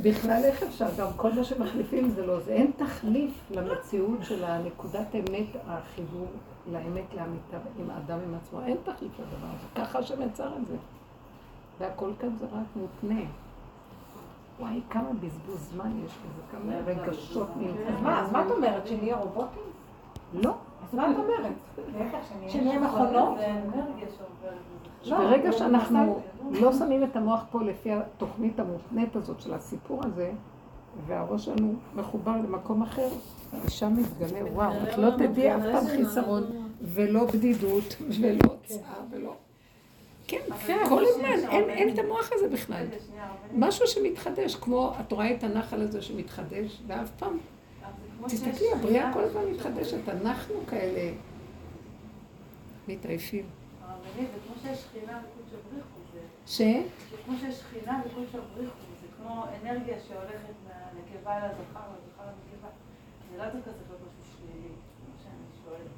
בכלל איך אפשר? גם כל מה שמחליפים זה לא זה. אין תחליף למציאות של הנקודת אמת, החיבור לאמת לאמיתה עם האדם עם עצמו. אין תחליף לדבר הזה. ככה השם יצר את זה. והכל כאן זה רק מותנה. וואי, כמה בזבוז זמן יש בזה, כמה רגשות מיוחדים. אז מה, אז מה את אומרת? שנהיה רובוטים? לא. אז מה את אומרת? שנהיה מכונות? לא, ברגע לא, שאנחנו לא שמים את המוח פה לפי התוכנית המותנית הזאת של הסיפור הזה, והראש שלנו מחובר למקום אחר, ושם מתגלה, וואו, את לא תדעי אף פעם חיסרון, ולא בדידות, ולא צער, ולא... כן, כל הזמן, אין את המוח הזה בכלל. משהו שמתחדש, כמו, את רואה את הנחל הזה שמתחדש, ואף פעם, תסתכלי, הבריאה כל הזמן מתחדשת, אנחנו כאלה מתעייפים. הרבנית, זה כמו שיש שכינה וקודש הבריחו, זה... ש? כמו שיש שכינה וקודש הבריחו, זה כמו אנרגיה שהולכת מהנקבה לזכר, מהזכר לנקבה. זה לא דווקא צריך להיות משהו שלילי, מה שאני שואלת.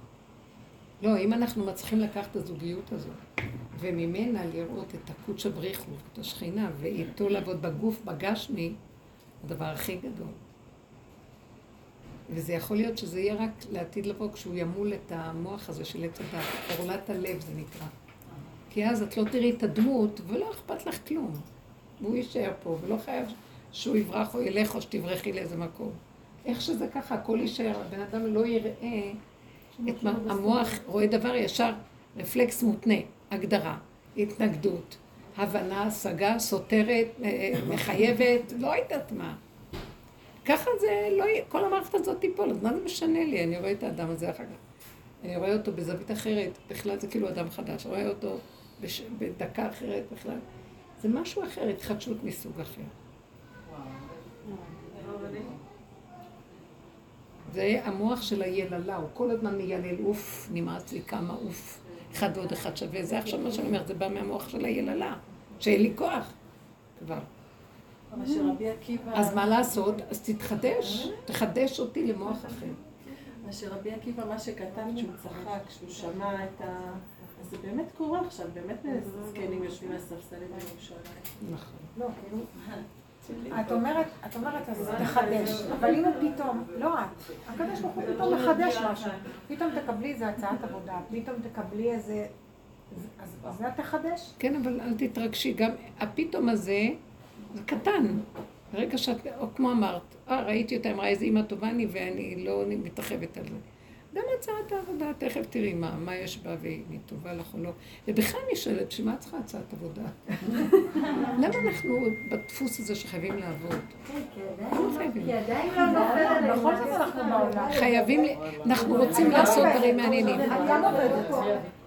לא, אם אנחנו מצליחים לקחת את הזוגיות הזאת, וממנה לראות את הקודש הבריחו, את השכינה, ואיתו לעבוד בגוף, בגשמי, הדבר הכי גדול. וזה יכול להיות שזה יהיה רק לעתיד לבוא כשהוא ימול את המוח הזה של עץ הדת, עורלת הלב זה נקרא. כי אז את לא תראי את הדמות ולא אכפת לך כלום. והוא יישאר פה, ולא חייב שהוא יברח או ילך או שתברחי לאיזה מקום. איך שזה ככה, הכל יישאר, הבן אדם לא יראה את מה, המוח רואה דבר ישר, רפלקס מותנה, הגדרה, התנגדות, הבנה, השגה, סותרת, אה, אה, מחייבת, לא יודעת מה. ככה זה לא יהיה, כל המערכת הזאת תיפול, אז מה זה משנה לי? אני רואה את האדם הזה אחר כך. אני רואה אותו בזווית אחרת, בכלל זה כאילו אדם חדש, רואה אותו בש... בדקה אחרת בכלל. זה משהו אחר, התחדשות מסוג אחר. זה המוח של היללה, הוא כל הזמן מיילל, אוף, נמאס לי כמה אוף, אחד ועוד אחד שווה. זה עכשיו מה שאני אומרת, זה בא מהמוח של היללה, שאין לי כוח כבר. אז מה לעשות? אז תתחדש, תחדש אותי למוח אחר. מה שרבי עקיבא, מה שכתב כשהוא צחק, כשהוא שמע את ה... אז זה באמת קורה עכשיו, באמת זקנים יושבים על ספסלים בירושלים. נכון. לא, כאילו... את אומרת, את אומרת, אז תחדש, אבל אם פתאום, לא את, הקדוש ברוך הוא פתאום מחדש משהו, פתאום תקבלי איזה הצעת עבודה, פתאום תקבלי איזה, אז זה תחדש? כן, אבל אל תתרגשי, גם הפתאום הזה, זה קטן. ברגע שאת, או כמו אמרת, אה, ראיתי אותה, אמרה איזה אימא טובה אני ואני לא מתרחבת על זה. גם הצעת העבודה, תכף תראי מה, מה יש בה והיא טובה לך או לא. ובכלל אני שואלת, שמה את צריכה הצעת עבודה? למה אנחנו בדפוס הזה שחייבים לעבוד? כי עדיין לא נופל בכל זאת אנחנו בעולם. חייבים, אנחנו רוצים לעשות דברים מעניינים.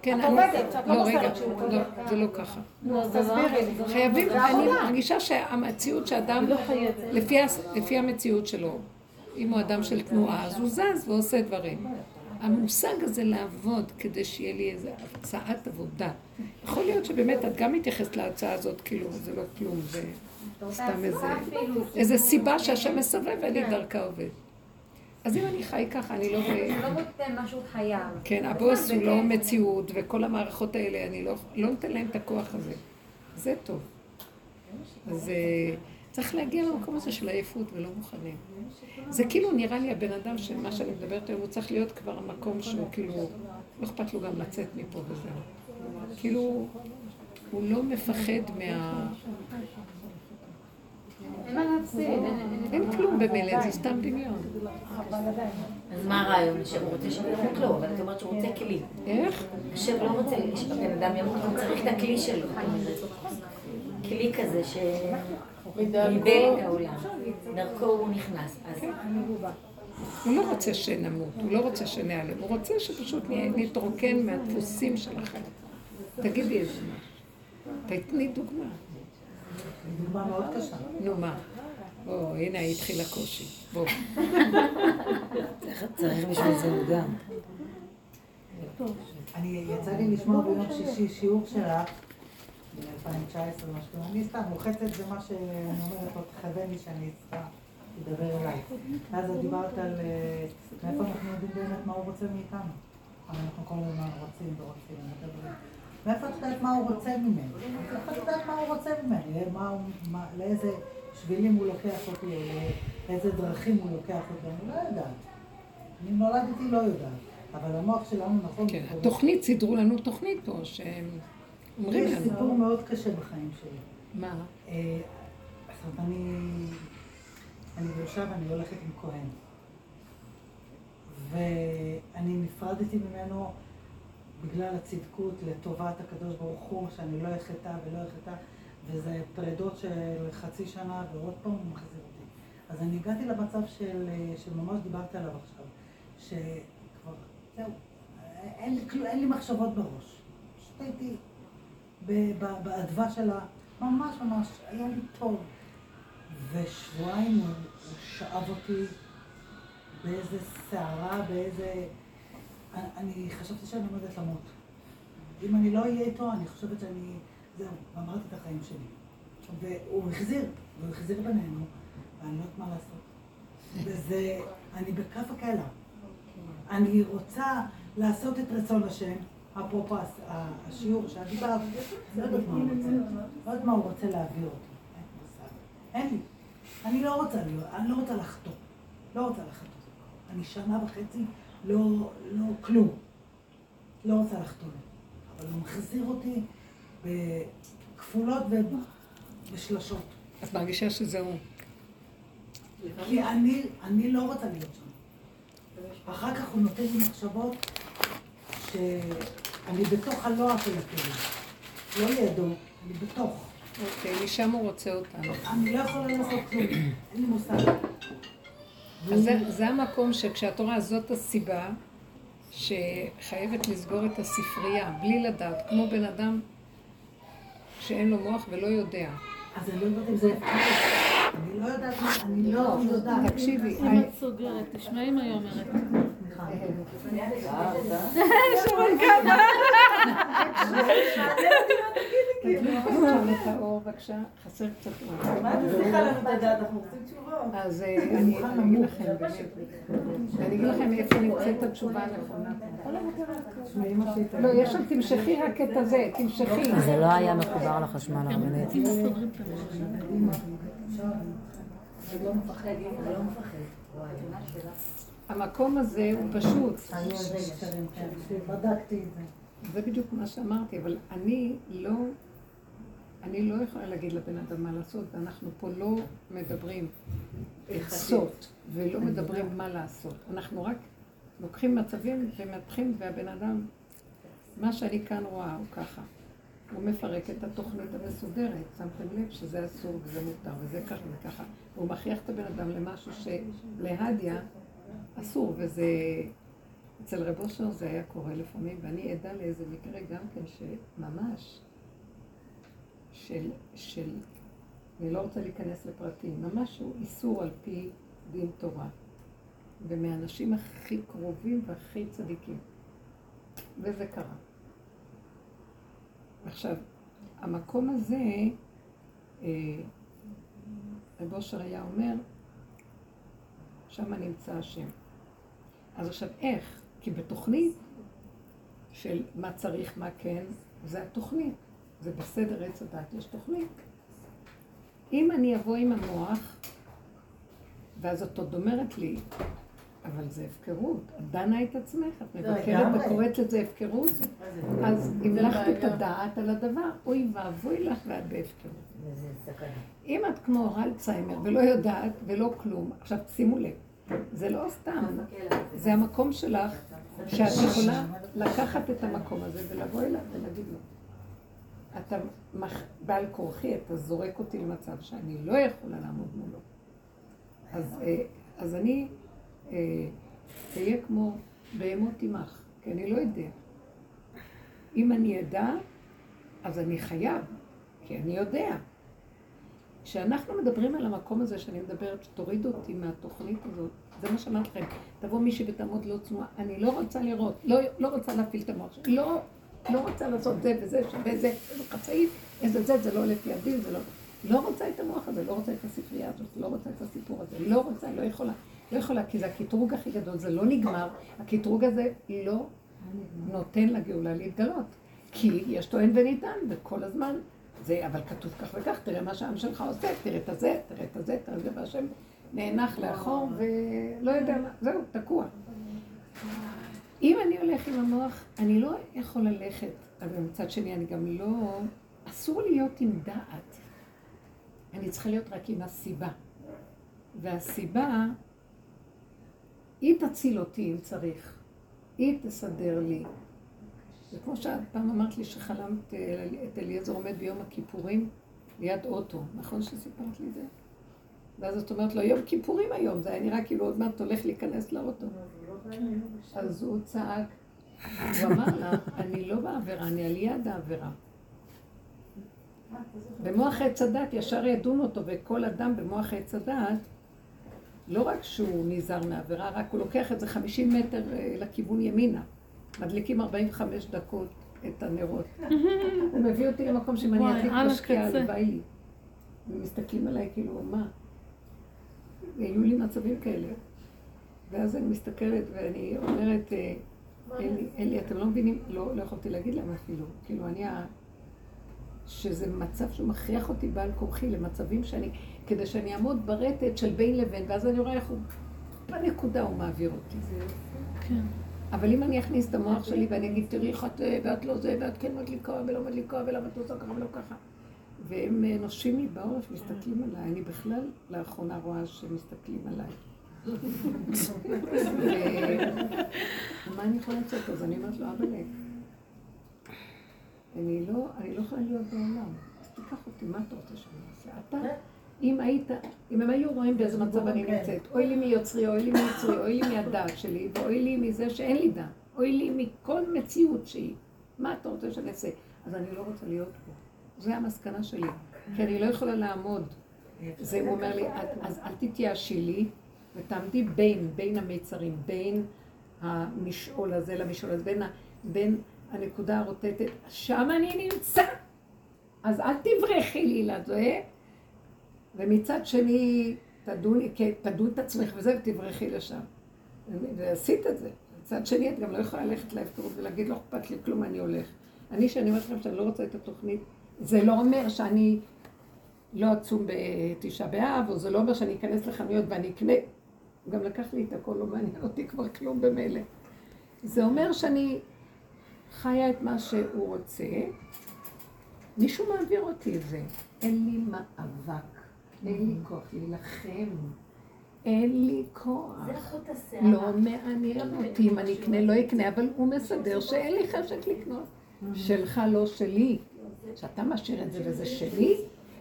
כן, אני... עובדת, את לא לא, רגע, לא, זה לא ככה. חייבים, אני. מרגישה שהמציאות שאדם, לפי המציאות שלו, אם הוא אדם של תנועה, אז הוא זז ועושה דברים. המושג הזה לעבוד כדי שיהיה לי איזו הצעת עבודה. יכול להיות שבאמת את גם מתייחסת להצעה הזאת, כאילו זה לא כלום, זה סתם איזה, איזה סיבה שהשם מסובב ואני דרכה עובד. אז אם אני חי ככה, אני לא... ב- לא נותן משהו חייב. כן, הבוס הוא לא מציאות, וכל המערכות האלה, אני לא, לא נותן להם את הכוח הזה. זה טוב. אז אה, צריך להגיע למקום הזה של עייפות ולא מוכנים. זה כאילו נראה לי הבן אדם שמה שאני מדברת היום, הוא צריך להיות כבר המקום שהוא כאילו, לא אכפת לו גם לצאת מפה וזהו. כאילו, הוא לא מפחד מה... אין כלום במילא, זה סתם דמיון. אז מה הרעיון? שהוא רוצה שימות לו, אבל את אומרת שהוא רוצה כלי. איך? השם לא רוצה שבן אדם ימות, הוא צריך את הכלי שלו. כלי כזה שגידל את העולם. דרכו הוא נכנס. אז הוא לא רוצה שנמות, הוא לא רוצה שניעלם, הוא רוצה שפשוט נתרוקן מהדפוסים שלכם. תגידי איזה משהו. תתני דוגמה. דוגמה מאוד קשה. נו מה? או, הנה התחיל הקושי. בוא. צריך בשביל זה גם. אני, יצא לי לשמוע ביום שישי שיעור שלך, ב-2019 משהו, אני סתם לוחצת זה מה שאני אומרת, עוד תכוון לי שאני צריכה לדבר אליי. ואז את דיברת על אה, מאיפה אנחנו יודעים באמת מה הוא רוצה מאיתנו. אבל אנחנו כל הזמן רוצים ורוצים ומדברים. מאיפה את יודעת מה הוא רוצה ממני? מאיפה את יודעת מה הוא רוצה ממני? מה- לאיזה שבילים הוא לוקח אותי, או לאיזה דרכים הוא לוקח אותי, אני לא יודעת. אני נולדתי לא יודעת. אבל המוח שלנו נכון. כן, התוכנית, סידרו לנו תוכנית פה, שהם אומרים יש לנו. סיפור מאוד קשה בחיים שלי. מה? אה, זאת אומרת, אני, אני גרושה ואני הולכת עם כהן. ואני נפרדתי ממנו בגלל הצדקות לטובת הקדוש ברוך הוא, שאני לא אחטא ולא אחטא, וזה פרדות של חצי שנה ועוד פעם הוא מחזיר אותי. אז אני הגעתי למצב של, אה, שממש דיברתי עליו עכשיו, שכבר, זהו, אין לי, אין לי מחשבות בראש. פשוט הייתי באדווה של ה... ממש ממש, היה לי טוב. ושבועיים הוא, שאב אותי באיזה סערה, באיזה... אני חשבתי שאני עומדת למות. אם אני לא אהיה איתו, אני חושבת שאני... זהו, גמרתי את החיים שלי. והוא החזיר, והוא החזיר בינינו, ואני לא יודעת מה לעשות. וזה... אני בכף הקלע. אני רוצה לעשות את רצון השם, אפרופו השיעור שאת דיברת, לא יודעת מה הוא רוצה, לא יודעת מה הוא רוצה להעביר אותי, אין לי מושג. אין לי. אני לא רוצה אני לא רוצה לחטוא. לא רוצה לחטוא. אני שנה וחצי לא, לא כלום. לא רוצה לחטוא לו. אבל הוא מחזיר אותי בכפולות ובשלשות. את מרגישה שזה הוא. כי אני, אני לא רוצה להיות שם. אחר כך הוא נותן לי מחשבות שאני בתוך הלוע של הכלב. לא לידו, אני בתוך. אוקיי, משם הוא רוצה אותנו. אני לא יכולה לעשות כלום, אין לי מושג. אז זה, זה המקום שכשאת רואה זאת הסיבה שחייבת לסגור את הספרייה בלי לדעת, כמו בן אדם שאין לו מוח ולא יודע. אז אני לא יודעת אם זה... אני לא יודעת מה, אני לא יודעת. תקשיבי, אם את סוגרת, תשמעי מה היא אומרת. שרון. כאילו. בבקשה, חסר קצת. מה. אז אה, אני אגיד לכם אני אגיד לכם איפה נמצאת התשובה הנכונה. לא, יש שם, תמשכי רק את הזה, תמשכי. זה לא היה מחובר לחשמל הרבנית. לא מפחד, לא מפחד. המקום הזה הוא פשוט. בדקתי את זה. זה בדיוק מה שאמרתי, אבל אני לא, אני לא יכולה להגיד לבן אדם מה לעשות, ואנחנו פה לא מדברים עצות ולא מדברים מה לעשות. אנחנו רק לוקחים מצבים ומתחים, והבן אדם, מה שאני כאן רואה הוא ככה. הוא מפרק את התוכנית המסודרת, שמתם לב שזה אסור וזה מותר וזה ככה וככה. הוא מכריח את הבן אדם למשהו שלהדיה אסור, וזה... אצל רב אושר זה היה קורה לפעמים, ואני עדה לאיזה מקרה גם כן שממש של, של, אני לא רוצה להיכנס לפרטים, ממש הוא איסור על פי דין תורה, ומהאנשים הכי קרובים והכי צדיקים. וזה קרה. עכשיו, המקום הזה, אה, רב אושר היה אומר, שם נמצא השם. אז עכשיו, איך? כי בתוכנית של מה צריך, מה כן, זה התוכנית. זה בסדר עץ הדת, יש תוכנית. אם אני אבוא עם המוח, ואז את עוד אומרת לי, אבל זה הפקרות, את דנה את עצמך, את מבקרת וקוראת לזה הפקרות, אז המלכת את הדעת על הדבר, אוי ואבוי לך ואת בהפקרות. אם את כמו אלצהיימר ולא יודעת ולא כלום, עכשיו שימו לב, זה לא סתם, זה המקום שלך שאת יכולה לקחת את המקום הזה ולבוא אליו ולהגיד לו. אתה בעל כורחי, אתה זורק אותי למצב שאני לא יכולה לעמוד מולו. אז, אה, אז אני אהיה כמו בהמות עמך, כי אני לא יודע. אם אני אדע, אז אני חייב, כי אני יודע. כשאנחנו מדברים על המקום הזה שאני מדברת, שתורידו אותי מהתוכנית הזאת, זה מה שאמרתי לכם, תבוא מישהי ותעמוד לא צנועה, אני לא רוצה לראות, לא, לא רוצה להפעיל את המוח שלי, לא, לא רוצה לעשות זה וזה וזה, איזה חצאית, איזה זה, זה לא לפי הדין, זה לא... לא רוצה את המוח הזה, לא רוצה את הספרייה הזאת, לא רוצה את הסיפור הזה, לא רוצה, לא יכולה. לא יכולה, כי זה הקטרוג הכי גדול, זה לא נגמר, הקטרוג הזה לא נותן לגאולה להתגלות. כי יש טוען וניתן, וכל הזמן זה, אבל כתוב כך וכך, תראה מה שהעם שלך עושה, תראה את הזה, תראה את הזה, תראה את זה, והשם נאנח לאחור ולא יודע מה, זהו, תקוע. אם אני הולך עם המוח, אני לא יכול ללכת, אבל מצד שני אני גם לא, אסור להיות עם דעת. אני צריכה להיות רק עם הסיבה. והסיבה, היא תציל אותי אם צריך. היא תסדר לי. זה כמו שאת פעם אמרת לי שחלמת אה, את אליעזר עומד ביום הכיפורים ליד אוטו. נכון שסיפרת לי זה? ואז את אומרת לו, יום כיפורים היום, זה היה נראה כאילו עוד מעט הולך להיכנס לאוטו. אז הוא צעק, הוא אמר לה, אני לא בעבירה, אני על יד העבירה. במוח עץ הדת ישר ידון אותו, וכל אדם במוח עץ הדת, לא רק שהוא נזהר מעבירה, רק הוא לוקח את זה 50 מטר אה, לכיוון ימינה. מדליקים 45 דקות את הנרות. הוא מביא אותי למקום שאם אני אדליק משקיעה, הלוואי לי. ומסתכלים עליי כאילו, מה? היו לי מצבים כאלה. ואז אני מסתכלת ואני אומרת, אה, אלי, אלי, אתם לא מבינים, לא, לא יכולתי להגיד להם אפילו. כאילו, אני ה... שזה מצב שמכריח אותי בעל כורחי למצבים שאני, כדי שאני אעמוד ברטט של בין לבין, ואז אני רואה איך הוא, בנקודה הוא מעביר אותי. כן. אבל אם אני אכניס את המוח שלי ואני אגיד, תראי איך את, ואת לא זה, ואת כן מדליקה ולא מדליקה, ולמה את עושה ככה ולא ככה. והם אה, נושים לי בעורף, מסתכלים עליי. אני בכלל לאחרונה רואה שמסתכלים עליי. מה אני יכולה לצאת? אז אני אומרת לו, אבא לב. אני לא, אני לא יכולה להיות בעולם. אז תיקח אותי, מה אתה רוצה שאני אעשה? אתה, אם היית, אם הם היו רואים באיזה מצב אני נמצאת, אוי לי מיוצרי, אוי לי מיוצרי, אוי לי מהדעת שלי, ואוי לי מזה שאין לי דעת, אוי לי מכל מציאות שהיא. מה אתה רוצה שאני אעשה? אז אני לא רוצה להיות פה. זו המסקנה שלי. כי אני לא יכולה לעמוד. זה, הוא אומר לי, אז אל תתייאשי לי, ותעמדי בין, בין המיצרים, בין המשעול הזה למשעול הזה, בין, בין הנקודה הרוטטת, שם אני נמצא. אז אל תברחי לי לזה, ומצד שני, תדוני, כן, תדון את עצמך וזה, ותברחי לשם. ועשית את זה. מצד שני, את גם לא יכולה ללכת להפקרות ולהגיד, לא אכפת לי כלום, אני הולך. אני, שאני אומרת לכם שאני לא רוצה את התוכנית, זה לא אומר שאני לא אצום בתשעה באב, או זה לא אומר שאני אכנס לחנויות ואני אקנה. גם לקח לי את הכל, לא מעניין אותי כבר כלום במילא. זה אומר שאני חיה את מה שהוא רוצה, מישהו מעביר אותי את זה. אין לי מאבק, אין לי כוח להילחם. אין לי כוח. זה חוט השערה. לא מעניין אותי אם אני אקנה, לא אקנה, אבל הוא מסדר שאין לי חשק לקנות. שלך, לא שלי. שאתה משאיר את זה וזה שלי,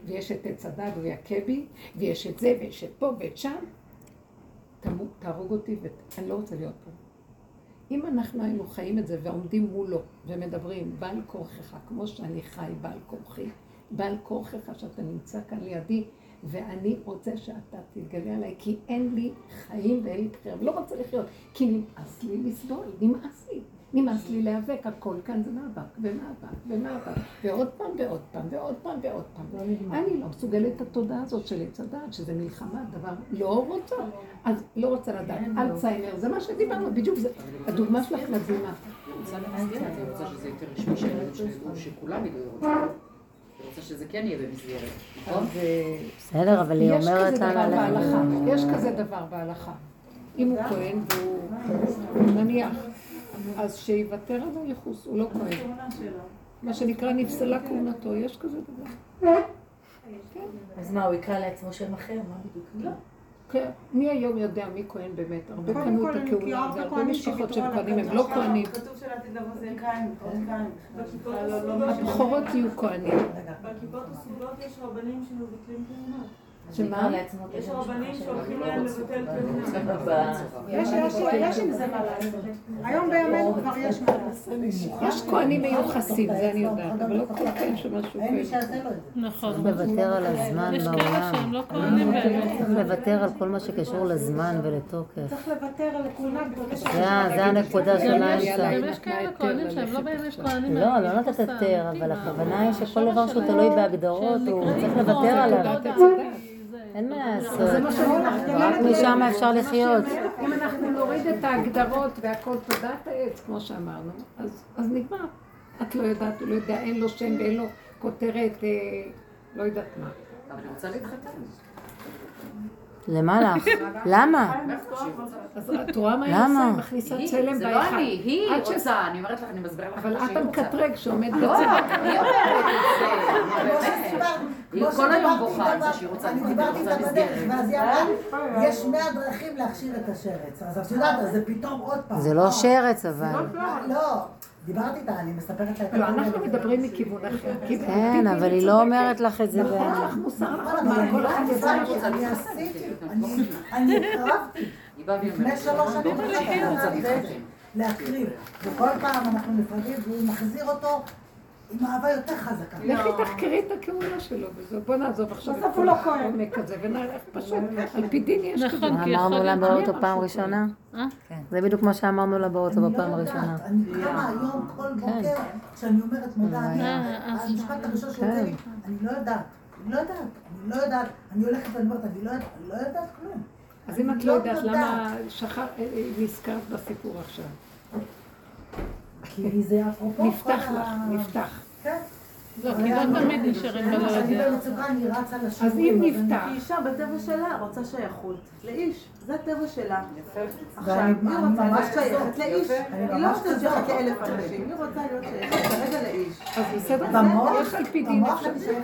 ויש את עץ הדג ויכה בי, ויש את זה ויש את פה ואת שם, תהרוג אותי ואני לא רוצה להיות פה. אם אנחנו היינו חיים את זה ועומדים מולו ומדברים, בעל כורכך, כמו שאני חי בעל כורחי, בעל כורכך שאתה נמצא כאן לידי, ואני רוצה שאתה תתגלה עליי, כי אין לי חיים ואין לי בחירה, ולא רוצה לחיות, כי נמאס לי לסבול, נמאס לי. נמאס לי להיאבק, הכל כאן זה מאבק, ומאבק, ומאבק, ועוד פעם ועוד פעם, ועוד פעם ועוד פעם. אני לא מסוגלת את התודעה הזאת של עץ הדעת, שזה מלחמה, דבר לא רוצה, אז לא רוצה לדעת. אלצהיימר, זה מה שדיברנו, בדיוק זה. הדוגמה שלך מדהימה. רוצה במסגרת, אני רוצה שזה יותר רשמי שכולם ידעו רוצים. אני רוצה שזה כן יהיה במסגרת, נכון? אה, בסדר, אבל היא יש אומרת כזה דבר לה בהלכה, יש כזה דבר בהלכה. אם הוא כהן והוא נניח, אז שיוותר על הייחוס, הוא לא כהן. מה שנקרא נפסלה כהונתו, יש כזה דבר. אז מה, הוא יקרא לעצמו שם אחר? מה בדיוק? לא. כן, מי היום יודע מי כהן באמת? הרבה קנו את הכהונה, הרבה והרבה משפחות של כהנים הם. לא כהנים. כתוב שלעתיד לבוא זה קין, עוד קין. בכיפות הסרוגות- הבכורות יהיו כהנים. בכיפות הסרוגות יש רבנים שמבטלים כהונות. שמה? יש רבנים שהולכים להם לבטל כהונה. יש, יש, יש עם זה מה לעשות. היום בימינו כבר יש מה לעשות. יש כהנים מיוחסים, זה אני יודעת, אבל לא כל כהן שמשהו אין מי כהן. שיעשה לו את זה. נכון. לוותר על הזמן יש כאלה בעולם. שהם לא כהנים באמת. צריך לוותר על כל מה שקשור לזמן ולתוקף. צריך לוותר על כהונה במשך... זה הנקודה של גם יש- האמצע. גם יש כאלה כהנים שהם לא באמת כהנים. לא, לא נתת היתר, אבל הכוונה היא שכל דבר שהוא תלוי בהגדרות, הוא צריך לוותר עליו. אין מה לעשות. רק משם אפשר לחיות. אם אנחנו נוריד את ההגדרות והכל תודעת העץ, כמו שאמרנו, אז, אז נגמר. את לא יודעת, הוא לא יודע, אין לו שם ואין לו כותרת, אה, לא יודעת מה. אבל אני רוצה להתחתן. למה לך? למה? אז את רואה מה היא למה? עושה? היא מכניסה צלם זה לא. אני, היא רוצה, אני אומרת לך, אני מסבירה לך אבל את. המקטרג שעומד לא, בצד. היא אומרת את זה, היא כל היום בוכה על זה שהיא רוצה אני דיברתי איתה בדרך, מסגרת. ואז היא אמרה, יש מאה דרכים להכשיר את השרץ. אז את יודעת, זה פתאום עוד פעם. זה לא שרץ אבל. לא, דיברתי איתה, אני מספרת לה את לא. אנחנו מדברים מכיוון אחר. כן, אבל היא לא אומרת לך את זה. נכון, לך מוסר, נכון, נכון, אני לא עשיתי. אני הקרבתי. לפני שלוש שנים לא. להקריב. וכל פעם אנחנו נפרדים והוא מחזיר אותו עם אהבה יותר חזקה. לכי תחקרי את הכהונה שלו וזהו. בוא נעזוב עכשיו בסוף את הוא כל לא כהן. העומק הזה ונלך פשוט. על פי דין יש כזה. נכון, יכול אמרנו לה. באוטו פעם ראשונה? אה? זה בדיוק מה שאמרנו לה באוטו אני לא בפעם יודעת, הראשונה. אני קמה היום כל בוקר, כשאני אומרת מודה, אני- אה, אה, המשפט הראשון שיוצא לי, אני לא יודעת, אני לא יודעת, אני לא יודעת, אני הולכת ואני אומרת, אני לא יודעת, אני לא יודעת כלום. אז אם את לא יודעת. למה נזכרת בסיפור עכשיו. כי זה אפרופו נפתח לך, נפתח. כן. לא, כי לא תמיד נשארים בלא אני יודע. במצוקה, אני רצה אז לשיעורים. אם נפתח, כי אישה בטבע שלה רוצה שייכות לאיש, זה הטבע שלה. עכשיו, היא אני רוצה ממש להיות שייכת. לאיש, אני היא לא רוצה שייכת. לאלף אנשים, היא רוצה להיות שייכת כרגע לאיש. אז בסדר, במוח, יש לו.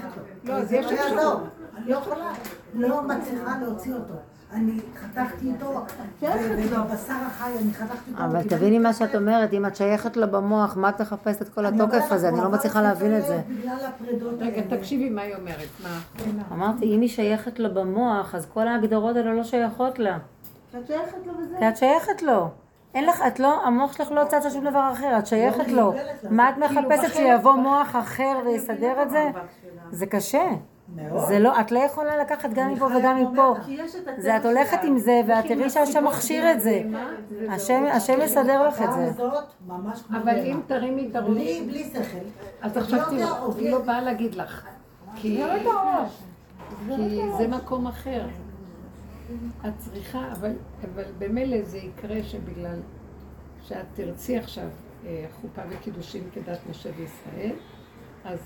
לא, אז זה יש לא אפשרות. אני לא יכולה, לא מצליחה להוציא אותו. אני חתכתי איתו, ובבשר החי אני חתכתי אותו. אבל תביני מה. שאת אומרת, אם את שייכת לה במוח, מה את מחפשת את כל התוקף הזה? אני לא מצליחה להבין את לב זה. רגע. תקשיבי מה היא אומרת. מה? אמרתי, אם היא שייכת לה במוח, אז כל ההגדרות האלה לא שייכות לה. כי את שייכת לו וזה. כי את שייכת לו. אין לך, את לא, המוח שלך לא צץ לשום דבר אחר, את שייכת לא לו. מה את כאילו, מחפשת בחלק שיבוא מוח אחר ויסדר את זה? זה קשה. זה לא, את לא יכולה לקחת גם מפה וגם מפה. זה את הולכת עם זה, ואת תראי שהשם מכשיר את זה. השם השם יסדר לך את זה. אבל אם תרימי את הראש... בלי, בלי שכל. אז עכשיו לא תראו, היא לא באה להגיד לך. כי לא את הראש. כי זה מקום אחר. את צריכה, אבל, אבל במילא זה יקרה שבגלל שאת תרצי עכשיו אה, חופה וקידושין כדת משה וישראל, אז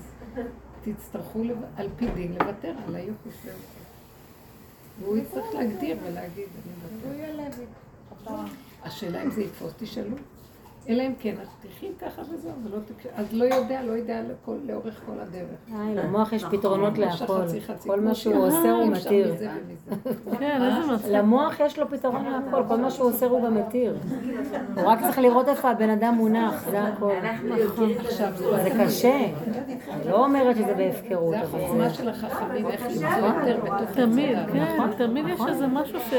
תצטרכו לב... על פי דין לוותר על היופי שלו. והוא יצטרך להגדיר ולהגיד, אני מוותר. השאלה אם זה יתפוס, תשאלו. אלא אם כן, אז תחי ככה וזהו, ולא תקש... אז לא יודע, לא יודע לכל, לאורך כל הדרך. אה, למוח יש פתרונות יש להכל. כל מה שהוא עושה הוא מתיר. כן. למוח יש לו פתרון להכל, כל מה שהוא עושה הוא גם מתיר. הוא רק צריך לראות איפה הבן אדם מונח, זה הכל. עכשיו, זה קשה. אני לא אומרת שזה בהפקרות, זה החוכמה זה... של החכמים, איך למצוא יותר בתוך תמיד. כן, תמיד יש איזה משהו ש...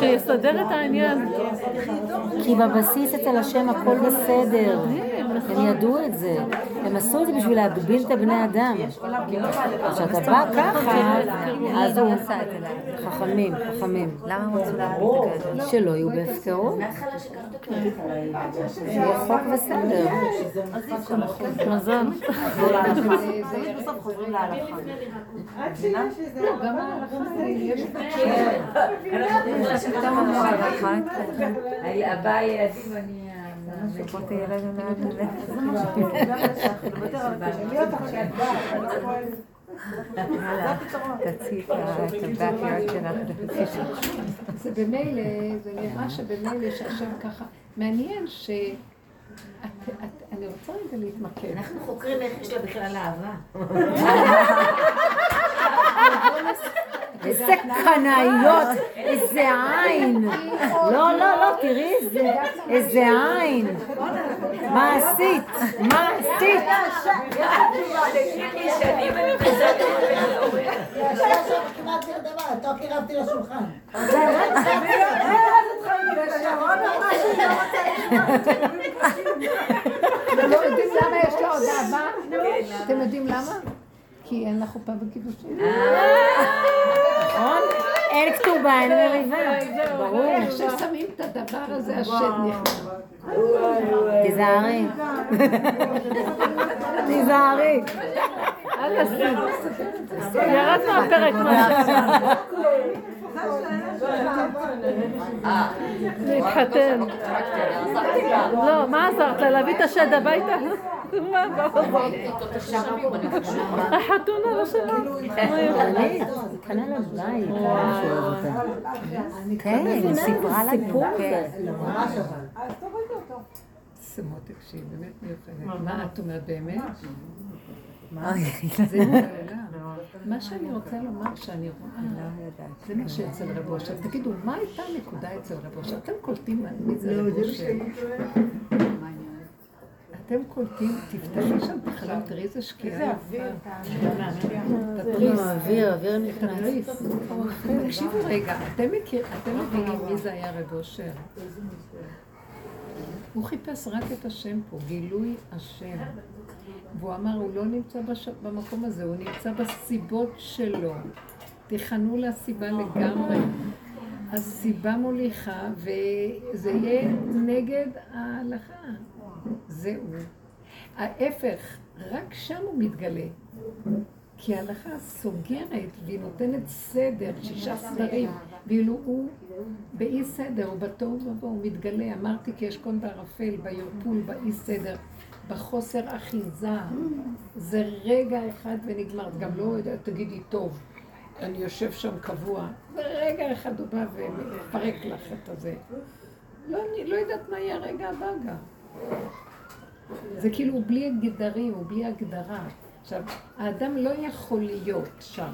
שיסדר את העניין. כי בבסיס אצל השם הכל בסדר. הם ידעו את זה. הם עשו את זה בשביל להגביל את הבני אדם. כשאתה בא ככה, אז הוא... חכמים, חכמים. למה הם את זה? שלא יהיו בהפקרות. שיהיה חוק וסדר. מזל. בסוף חוזרים להלכה. גם ההלכה. שפות. זה במילא, זה נראה שבמילא שהשם ככה, מעניין ש... אני רוצה רגע להתמקד. אנחנו חוקרים איך יש לה בכלל אהבה. איזה קנאיות, איזה עין. לא, לא, לא, תראי איזה, איזה עין. מה עשית? מה עשית? לשולחן. אתם לא יודעים למה? אתם יודעים למה? כי אין לה חופה וקידושים. נכון? אין כתובה, אין מריבה. ברור. איך ששמים את הדבר הזה, השד נכנס. תיזהרי. תיזהרי. ירד מהפרק משהו. להתחתן. לא, מה עזרת לה? להביא את השד הביתה? מה החתונה לא שלה. אני, קנה לה בית. כן, היא סיפרה לה סיפור. באמת מיוחדת. מה את אומרת באמת? אוי, זה. מה שאני רוצה לומר שאני רואה, זה מה שאצל רב אושר. תגידו, מה הייתה הנקודה אצל רב אושר? אתם קולטים מי זה רב אושר? אתם קולטים, תפתחי שם החלום, תראי איזה שקיעה. איזה אוויר. תתריס. אוויר, אוויר תתריס. תקשיבו רגע, אתם מבינים מי זה היה רב אושר? הוא חיפש רק את השם פה, גילוי השם. והוא אמר, הוא לא נמצא בש... במקום הזה, הוא נמצא בסיבות שלו. תיכנו לסיבה לגמרי. הסיבה מוליכה, וזה יהיה נגד ההלכה. זהו. ההפך, רק שם הוא מתגלה. כי ההלכה סוגרת והיא נותנת סדר, שישה סדרים, ואילו הוא באי סדר, הוא בתוהו ובוהו, הוא מתגלה. אמרתי כי אשכון בערפל, בערפול, באי סדר, בחוסר אחיזה. זה רגע אחד ונגמר. גם לא תגידי, טוב, אני יושב שם קבוע. זה רגע אחד הוא בא ומפרק לך את הזה. לא, אני לא יודעת מה יהיה הרגע הבא גם. זה כאילו בלי גדרים, הוא בלי הגדרה. עכשיו, האדם לא יכול להיות שם,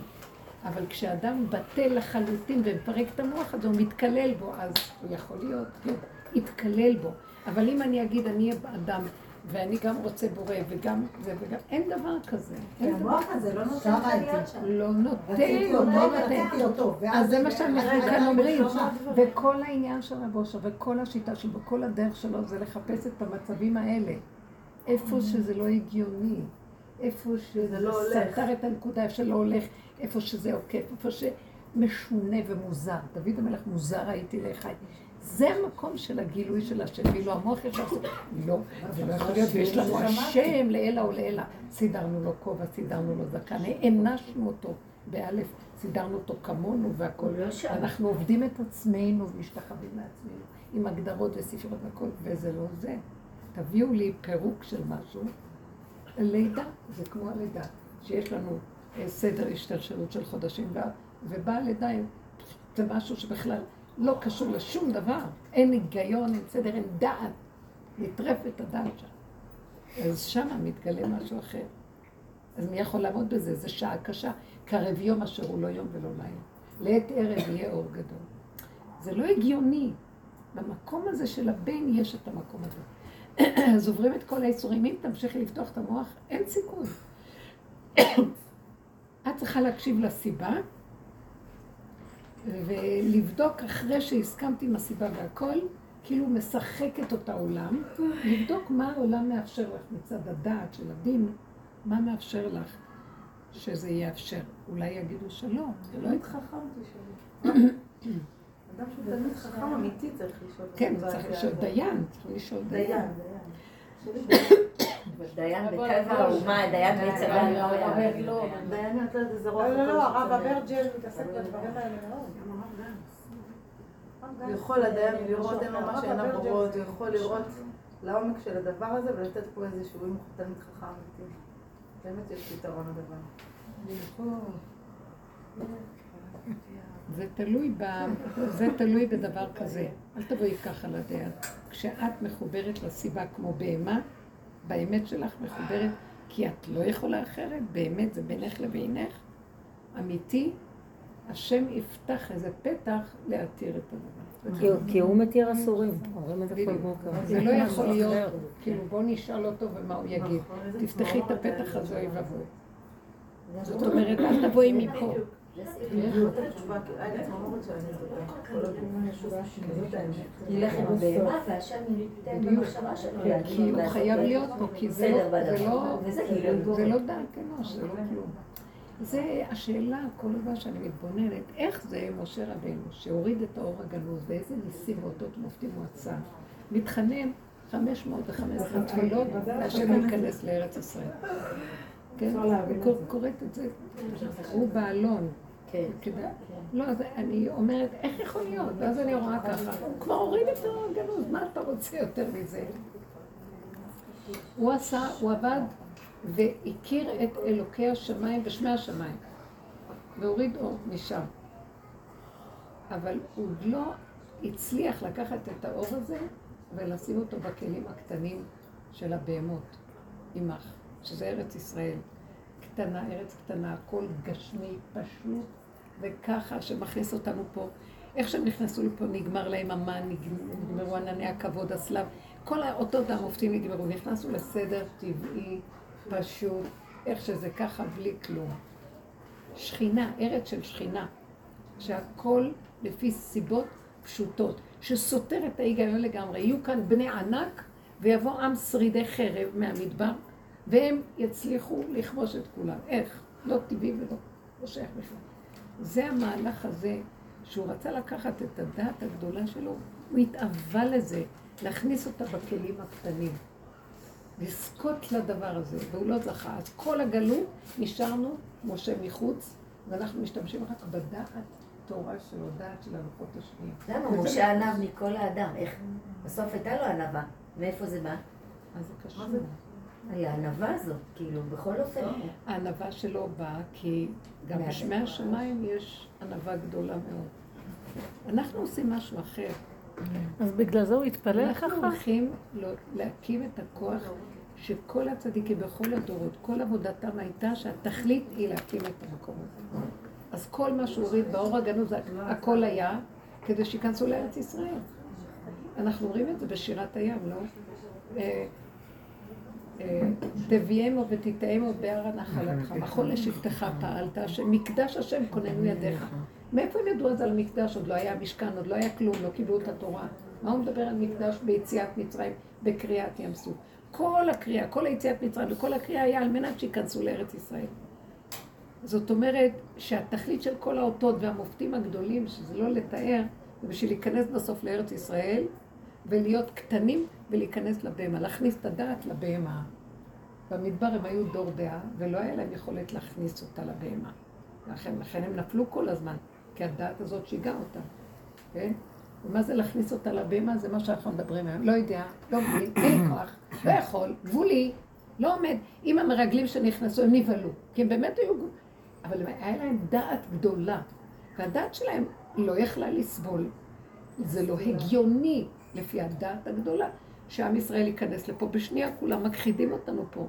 אבל כשאדם בטל לחלוטין ומפרק את המוח הזה, הוא מתקלל בו, אז הוא יכול להיות, כן, יתקלל בו. אבל אם אני אגיד, אני אהיה אדם, ואני גם רוצה בורא, וגם זה, וגם, אין דבר כזה. אין דבר המוח הזה לא נותן לך להיות שם. לא נותן, לא אותו, נותן. אז זה מה שאנחנו כאן אומרים. וכל העניין של רב אושר, וכל השיטה שלו, וכל הדרך שלו, זה לחפש את המצבים האלה. איפה שזה לא הגיוני. איפה שזה לא הולך. סתר את הנקודה, איפה שלא הולך, איפה שזה עוקף, איפה שמשונה ומוזר. דוד המלך מוזר הייתי לאחד. זה המקום של הגילוי של השם, ואילו המוח עושה, לא, זה לא יכול להיות, ויש לנו השם לעילא ולעילא. סידרנו לו כובע, סידרנו לו זקן, הענשנו אותו, באלף, סידרנו אותו כמונו והכול. אנחנו עובדים את עצמנו ומשתחווים לעצמנו, עם הגדרות וספרות והכל, וזה לא זה. תביאו לי פירוק של משהו. לידה, זה כמו הלידה, שיש לנו אה, סדר השתלשלות של חודשים, ובאה לידה, זה משהו שבכלל לא קשור לשום דבר. אין היגיון, אין סדר, אין דעת. נטרפת הדעת שם. אז שמה מתגלה משהו אחר. אז מי יכול לעמוד בזה? זו שעה קשה. קרב יום אשר הוא לא יום ולא לילה. לעת ערב יהיה אור גדול. זה לא הגיוני. במקום הזה של הבן יש את המקום הזה. אז עוברים את כל האיסורים. אם תמשיכי לפתוח את המוח, אין סיכוי. את צריכה להקשיב לסיבה, ולבדוק אחרי שהסכמתי עם הסיבה והכל, כאילו משחקת אותה עולם, לבדוק מה העולם מאפשר לך מצד הדעת של הדין, מה מאפשר לך שזה יאפשר. אולי יגידו שלא, זה לא יתחכם. אדם שהוא תלמיד חכם אמיתי צריך לשאול. כן, צריך לשאול דיין, צריך לשאול דיין. דיין, דיין בקו האומה, דיין בצבא. לא, דיין לא יודעת איזה רוח. לא, לא, לא, הרב אברג'ל מתעסק בדברים האלה מאוד. הוא יכול הדיין לראות אין לו מה שאין הבורות, הוא יכול לראות לעומק של הדבר הזה ולתת פה איזשהו, הוא תלמיד חכם אמיתי. באמת יש פתרון לדבר. זה תלוי, ב... זה תלוי בדבר כזה. אל תבואי ככה לדעת. כשאת מחוברת לסיבה כמו בהמה, באמת שלך מחוברת, כי את לא יכולה אחרת, באמת זה בינך לבינך, אמיתי, השם יפתח איזה פתח להתיר את הדבר. כי הוא- מתיר אסורים, אומרים את זה כל בוקר. זה לא יכול להיות, כאילו בוא נשאל אותו ומה הוא יגיד. תפתחי את הפתח הזה, אוי ואבוי. זאת אומרת, אל תבואי מפה. כן, כי הוא חייב להיות פה, כי זה לא, לא, כאילו לא דעת אנוש, זה לא כלום. זה השאלה כל הזמן שאני מתבוננת, איך זה משה רבנו, שהוריד את האור הגנוז, ואיזה ניסים ואותות מופתים הוא עשה, מתחנן 515 תפילות, והשם ייכנס לארץ ישראל. כן, קור- קוראת את זה, הוא באלון. כן. לא, אז אני אומרת, איך יכול להיות? ואז אני רואה ככה, הוא כבר הוריד את הגנוז, מה אתה רוצה יותר מזה? הוא עשה, הוא עבד והכיר את אלוקי השמיים ושמי השמיים, והוריד אור משם. אבל הוא לא הצליח לקחת את האור הזה ולשים אותו בכלים הקטנים של הבהמות, עמך, שזה ארץ ישראל. קטנה, ארץ קטנה, הכל גשמי, פשוט, וככה שמכניס אותנו פה. איך שהם נכנסו לפה, נגמר להם המן, נגמ- נגמרו ענני הכבוד, הסלב, כל האותות המופתים נגמרו, נכנסנו לסדר טבעי, פשוט, איך שזה ככה, בלי כלום. שכינה, ארץ של שכינה, שהכל לפי סיבות פשוטות, שסותר את ההיגיון לגמרי. יהיו כאן בני ענק, ויבוא עם שרידי חרב מהמדבר, והם יצליחו לכבוש את כולם. איך? לא טבעי ולא לא שייך בכלל. זה המהלך הזה, שהוא רצה לקחת את הדעת הגדולה שלו, הוא התאווה לזה, להכניס אותה בכלים הקטנים. לזכות לדבר הזה, והוא לא זכה. אז כל הגלות נשארנו, משה מחוץ, ואנחנו משתמשים רק בדעת תורה שלו, דעת של הלוחות השניים. למה? משה ענב מכל האדם. איך? בסוף הייתה לו ענווה. מאיפה זה בא? אז זה קשור. היה הענווה הזאת, כאילו, בכל אופן. הענווה שלו באה כי גם בשמי השמיים יש ענווה גדולה מאוד. אנחנו עושים משהו אחר. אז בגלל זה הוא התפלל אנחנו ככה? הולכים לא- להקים את הכוח שכל הצדיקים בכל הדורות, כל עבודתם הייתה שהתכלית היא להקים את המקום הזה. אז כל מה שהוא הוריד באור הגנוז, הכל היה כדי שייכנסו לארץ ישראל. אנחנו רואים את זה בשירת הים, לא? תביאמו ותטעמו בהר הנחלתך, מחול לשבטך פעלת, שמקדש השם כוננו ידיך. מאיפה הם ידעו אז על מקדש? עוד לא היה משכן, עוד לא היה כלום, לא קיבלו את התורה. מה הוא מדבר על מקדש ביציאת מצרים, בקריעת ים סוף? כל הקריאה, כל היציאת מצרים וכל הקריאה היה על מנת שייכנסו לארץ ישראל. זאת אומרת שהתכלית של כל האותות והמופתים הגדולים, שזה לא לתאר, זה בשביל להיכנס בסוף לארץ ישראל ולהיות קטנים ולהיכנס לבהמה, להכניס את הדעת לבהמה. במדבר הם היו דור דעה ולא היה להם יכולת להכניס אותה לבהמה. לכן, לכן הם נפלו כל הזמן, כי הדעת הזאת שיגעה אותם, כן? ומה זה להכניס אותה לבהמה? זה מה שאנחנו מדברים היום. לא יודע, לא מבין, אין כוח, לא יכול, גבולי, לא עומד. עם המרגלים שנכנסו, הם נבהלו, כי הם באמת היו... אבל היה להם דעת גדולה, והדעת שלהם לא יכלה לסבול. זה לא הגיוני, לפי הדעת הגדולה, שעם ישראל ייכנס לפה. בשנייה כולם מכחידים אותנו פה.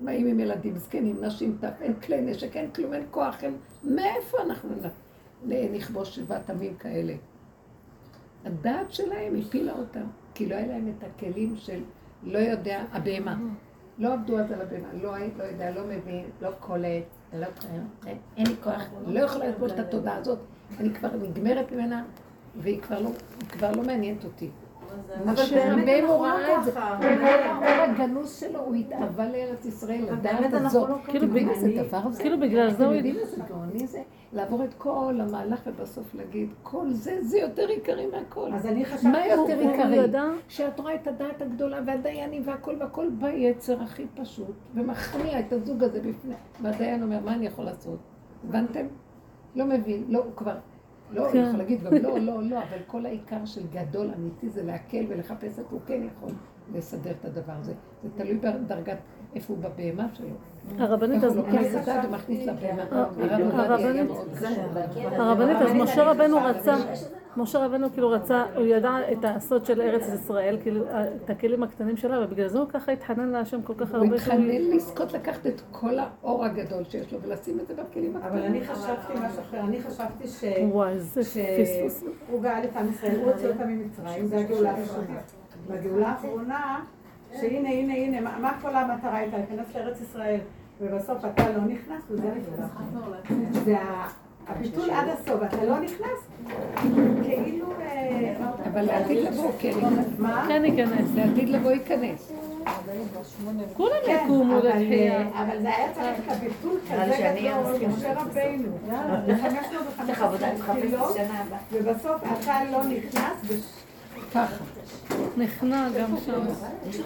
באים עם ילדים זקנים, נשים טף, אין כלי נשק, אין כלום, אין כוח, אין... מאיפה אנחנו נכבוש שבעת עמים כאלה? הדעת שלהם הפילה אותם, כי לא היה להם את הכלים של לא יודע, הבהמה. לא עבדו אז על הבהמה, לא, לא יודע, לא מבין, לא קולט, לא, אין, לי כוח, לא יכולה לסבול את התודעה הזאת, אני כבר נגמרת ממנה, והיא כבר לא, כבר לא מעניינת אותי. רבנו הוא ראה את זה, כל הגנוז שלו, הוא התאווה לארץ ישראל, לדעת הזאת. כאילו בגלל זה דבר זה, כאילו בגלל זה הוא... אתם יודעים איזה גאוני זה? לעבור את כל המהלך ובסוף להגיד, כל זה, זה יותר עיקרי מהכל. אז אני חשבתי... מה יותר עיקרי? שאת רואה את הדעת הגדולה והדיינים והכל והכל ביצר הכי פשוט, ומכניע את הזוג הזה בפני... והדיין אומר, מה אני יכול לעשות? הבנתם? לא מבין, לא, הוא כבר... לא, הוא כן. יכול להגיד גם לא, לא, לא, אבל כל העיקר של גדול אמיתי זה להקל ולחפש את הוא כן יכול לסדר את הדבר הזה. זה תלוי בדרגת, איפה הוא בבהמה שלו. הרבנית, אז... הוא היה הרבנית, אז משה רבנו רצה, משה רבנו כאילו רצה, הוא ידע את הסוד של ארץ ישראל, כאילו, את הכלים הקטנים שלה, ובגלל זה הוא ככה התחנן להשם כל כך הוא הרבה שהוא... התחנן לזכות לקחת את כל האור הגדול שיש לו ולשים את זה בכלים הקטנים. אבל אני חשבתי משהו אחר, אני חשבתי ש... וואי, איזה פספוס. שהוא גאל את עם ישראל, הוא הוציא אותם ממצרים, זה הגאולה הראשונה. והגאולה האחרונה, שהנה, הנה, הנה, מה כל המטרה הייתה? להיכנס לארץ ישראל, ובסוף אתה לא נכנס, וזה נפתח. והביטול עד הסוף, אתה לא נכנס, כאילו... אה, אבל לעתיד לבוא, כן ייכנס. מה? כן ייכנס. לעתיד לבוא ייכנס. כולם כן, יקומו אבל, לתחייה. אה, אבל זה היה צריך כביטול כזה גדול. משה רבינו, וחמש מאות לך עבודה, וחמש תחפש תפילות, שנה הבאה. ובסוף אתה לא נכנס, ככה. נכנע גם שם. יש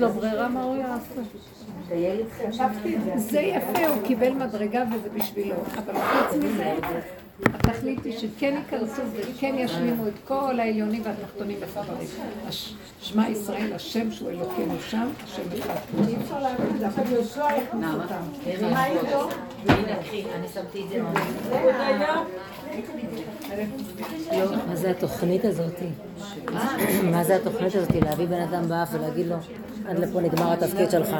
לו ברירה מה הוא יעשה. זה. יפה, הוא קיבל מדרגה וזה בשבילו. אבל חוץ מזה, התכלית היא שכן ייכנסו וכן ישלימו את כל העליונים והתחתונים מחברים. הש- שמע ישראל, השם שהוא אלוקינו שם, השם אחד. אי אפשר להגיד זה, עכשיו יהושע יכניס אותם. מה איתו? הנה, קחי, אני שמתי את זה. מה זה התוכנית הזאת? מה זה התוכנית הזאת? להביא בן אדם באף ולהגיד לו, עד לפה נגמר התפקיד שלך.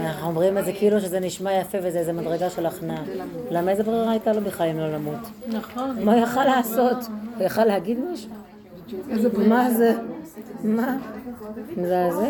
אנחנו אומרים את זה כאילו שזה נשמע יפה וזה איזה מדרגה של הכנעה. למה איזה ברירה הייתה לו בכלל אם לא למות? נכון. מה הוא יכל לעשות? הוא יכל להגיד משהו? מה זה? מה? מזעזע.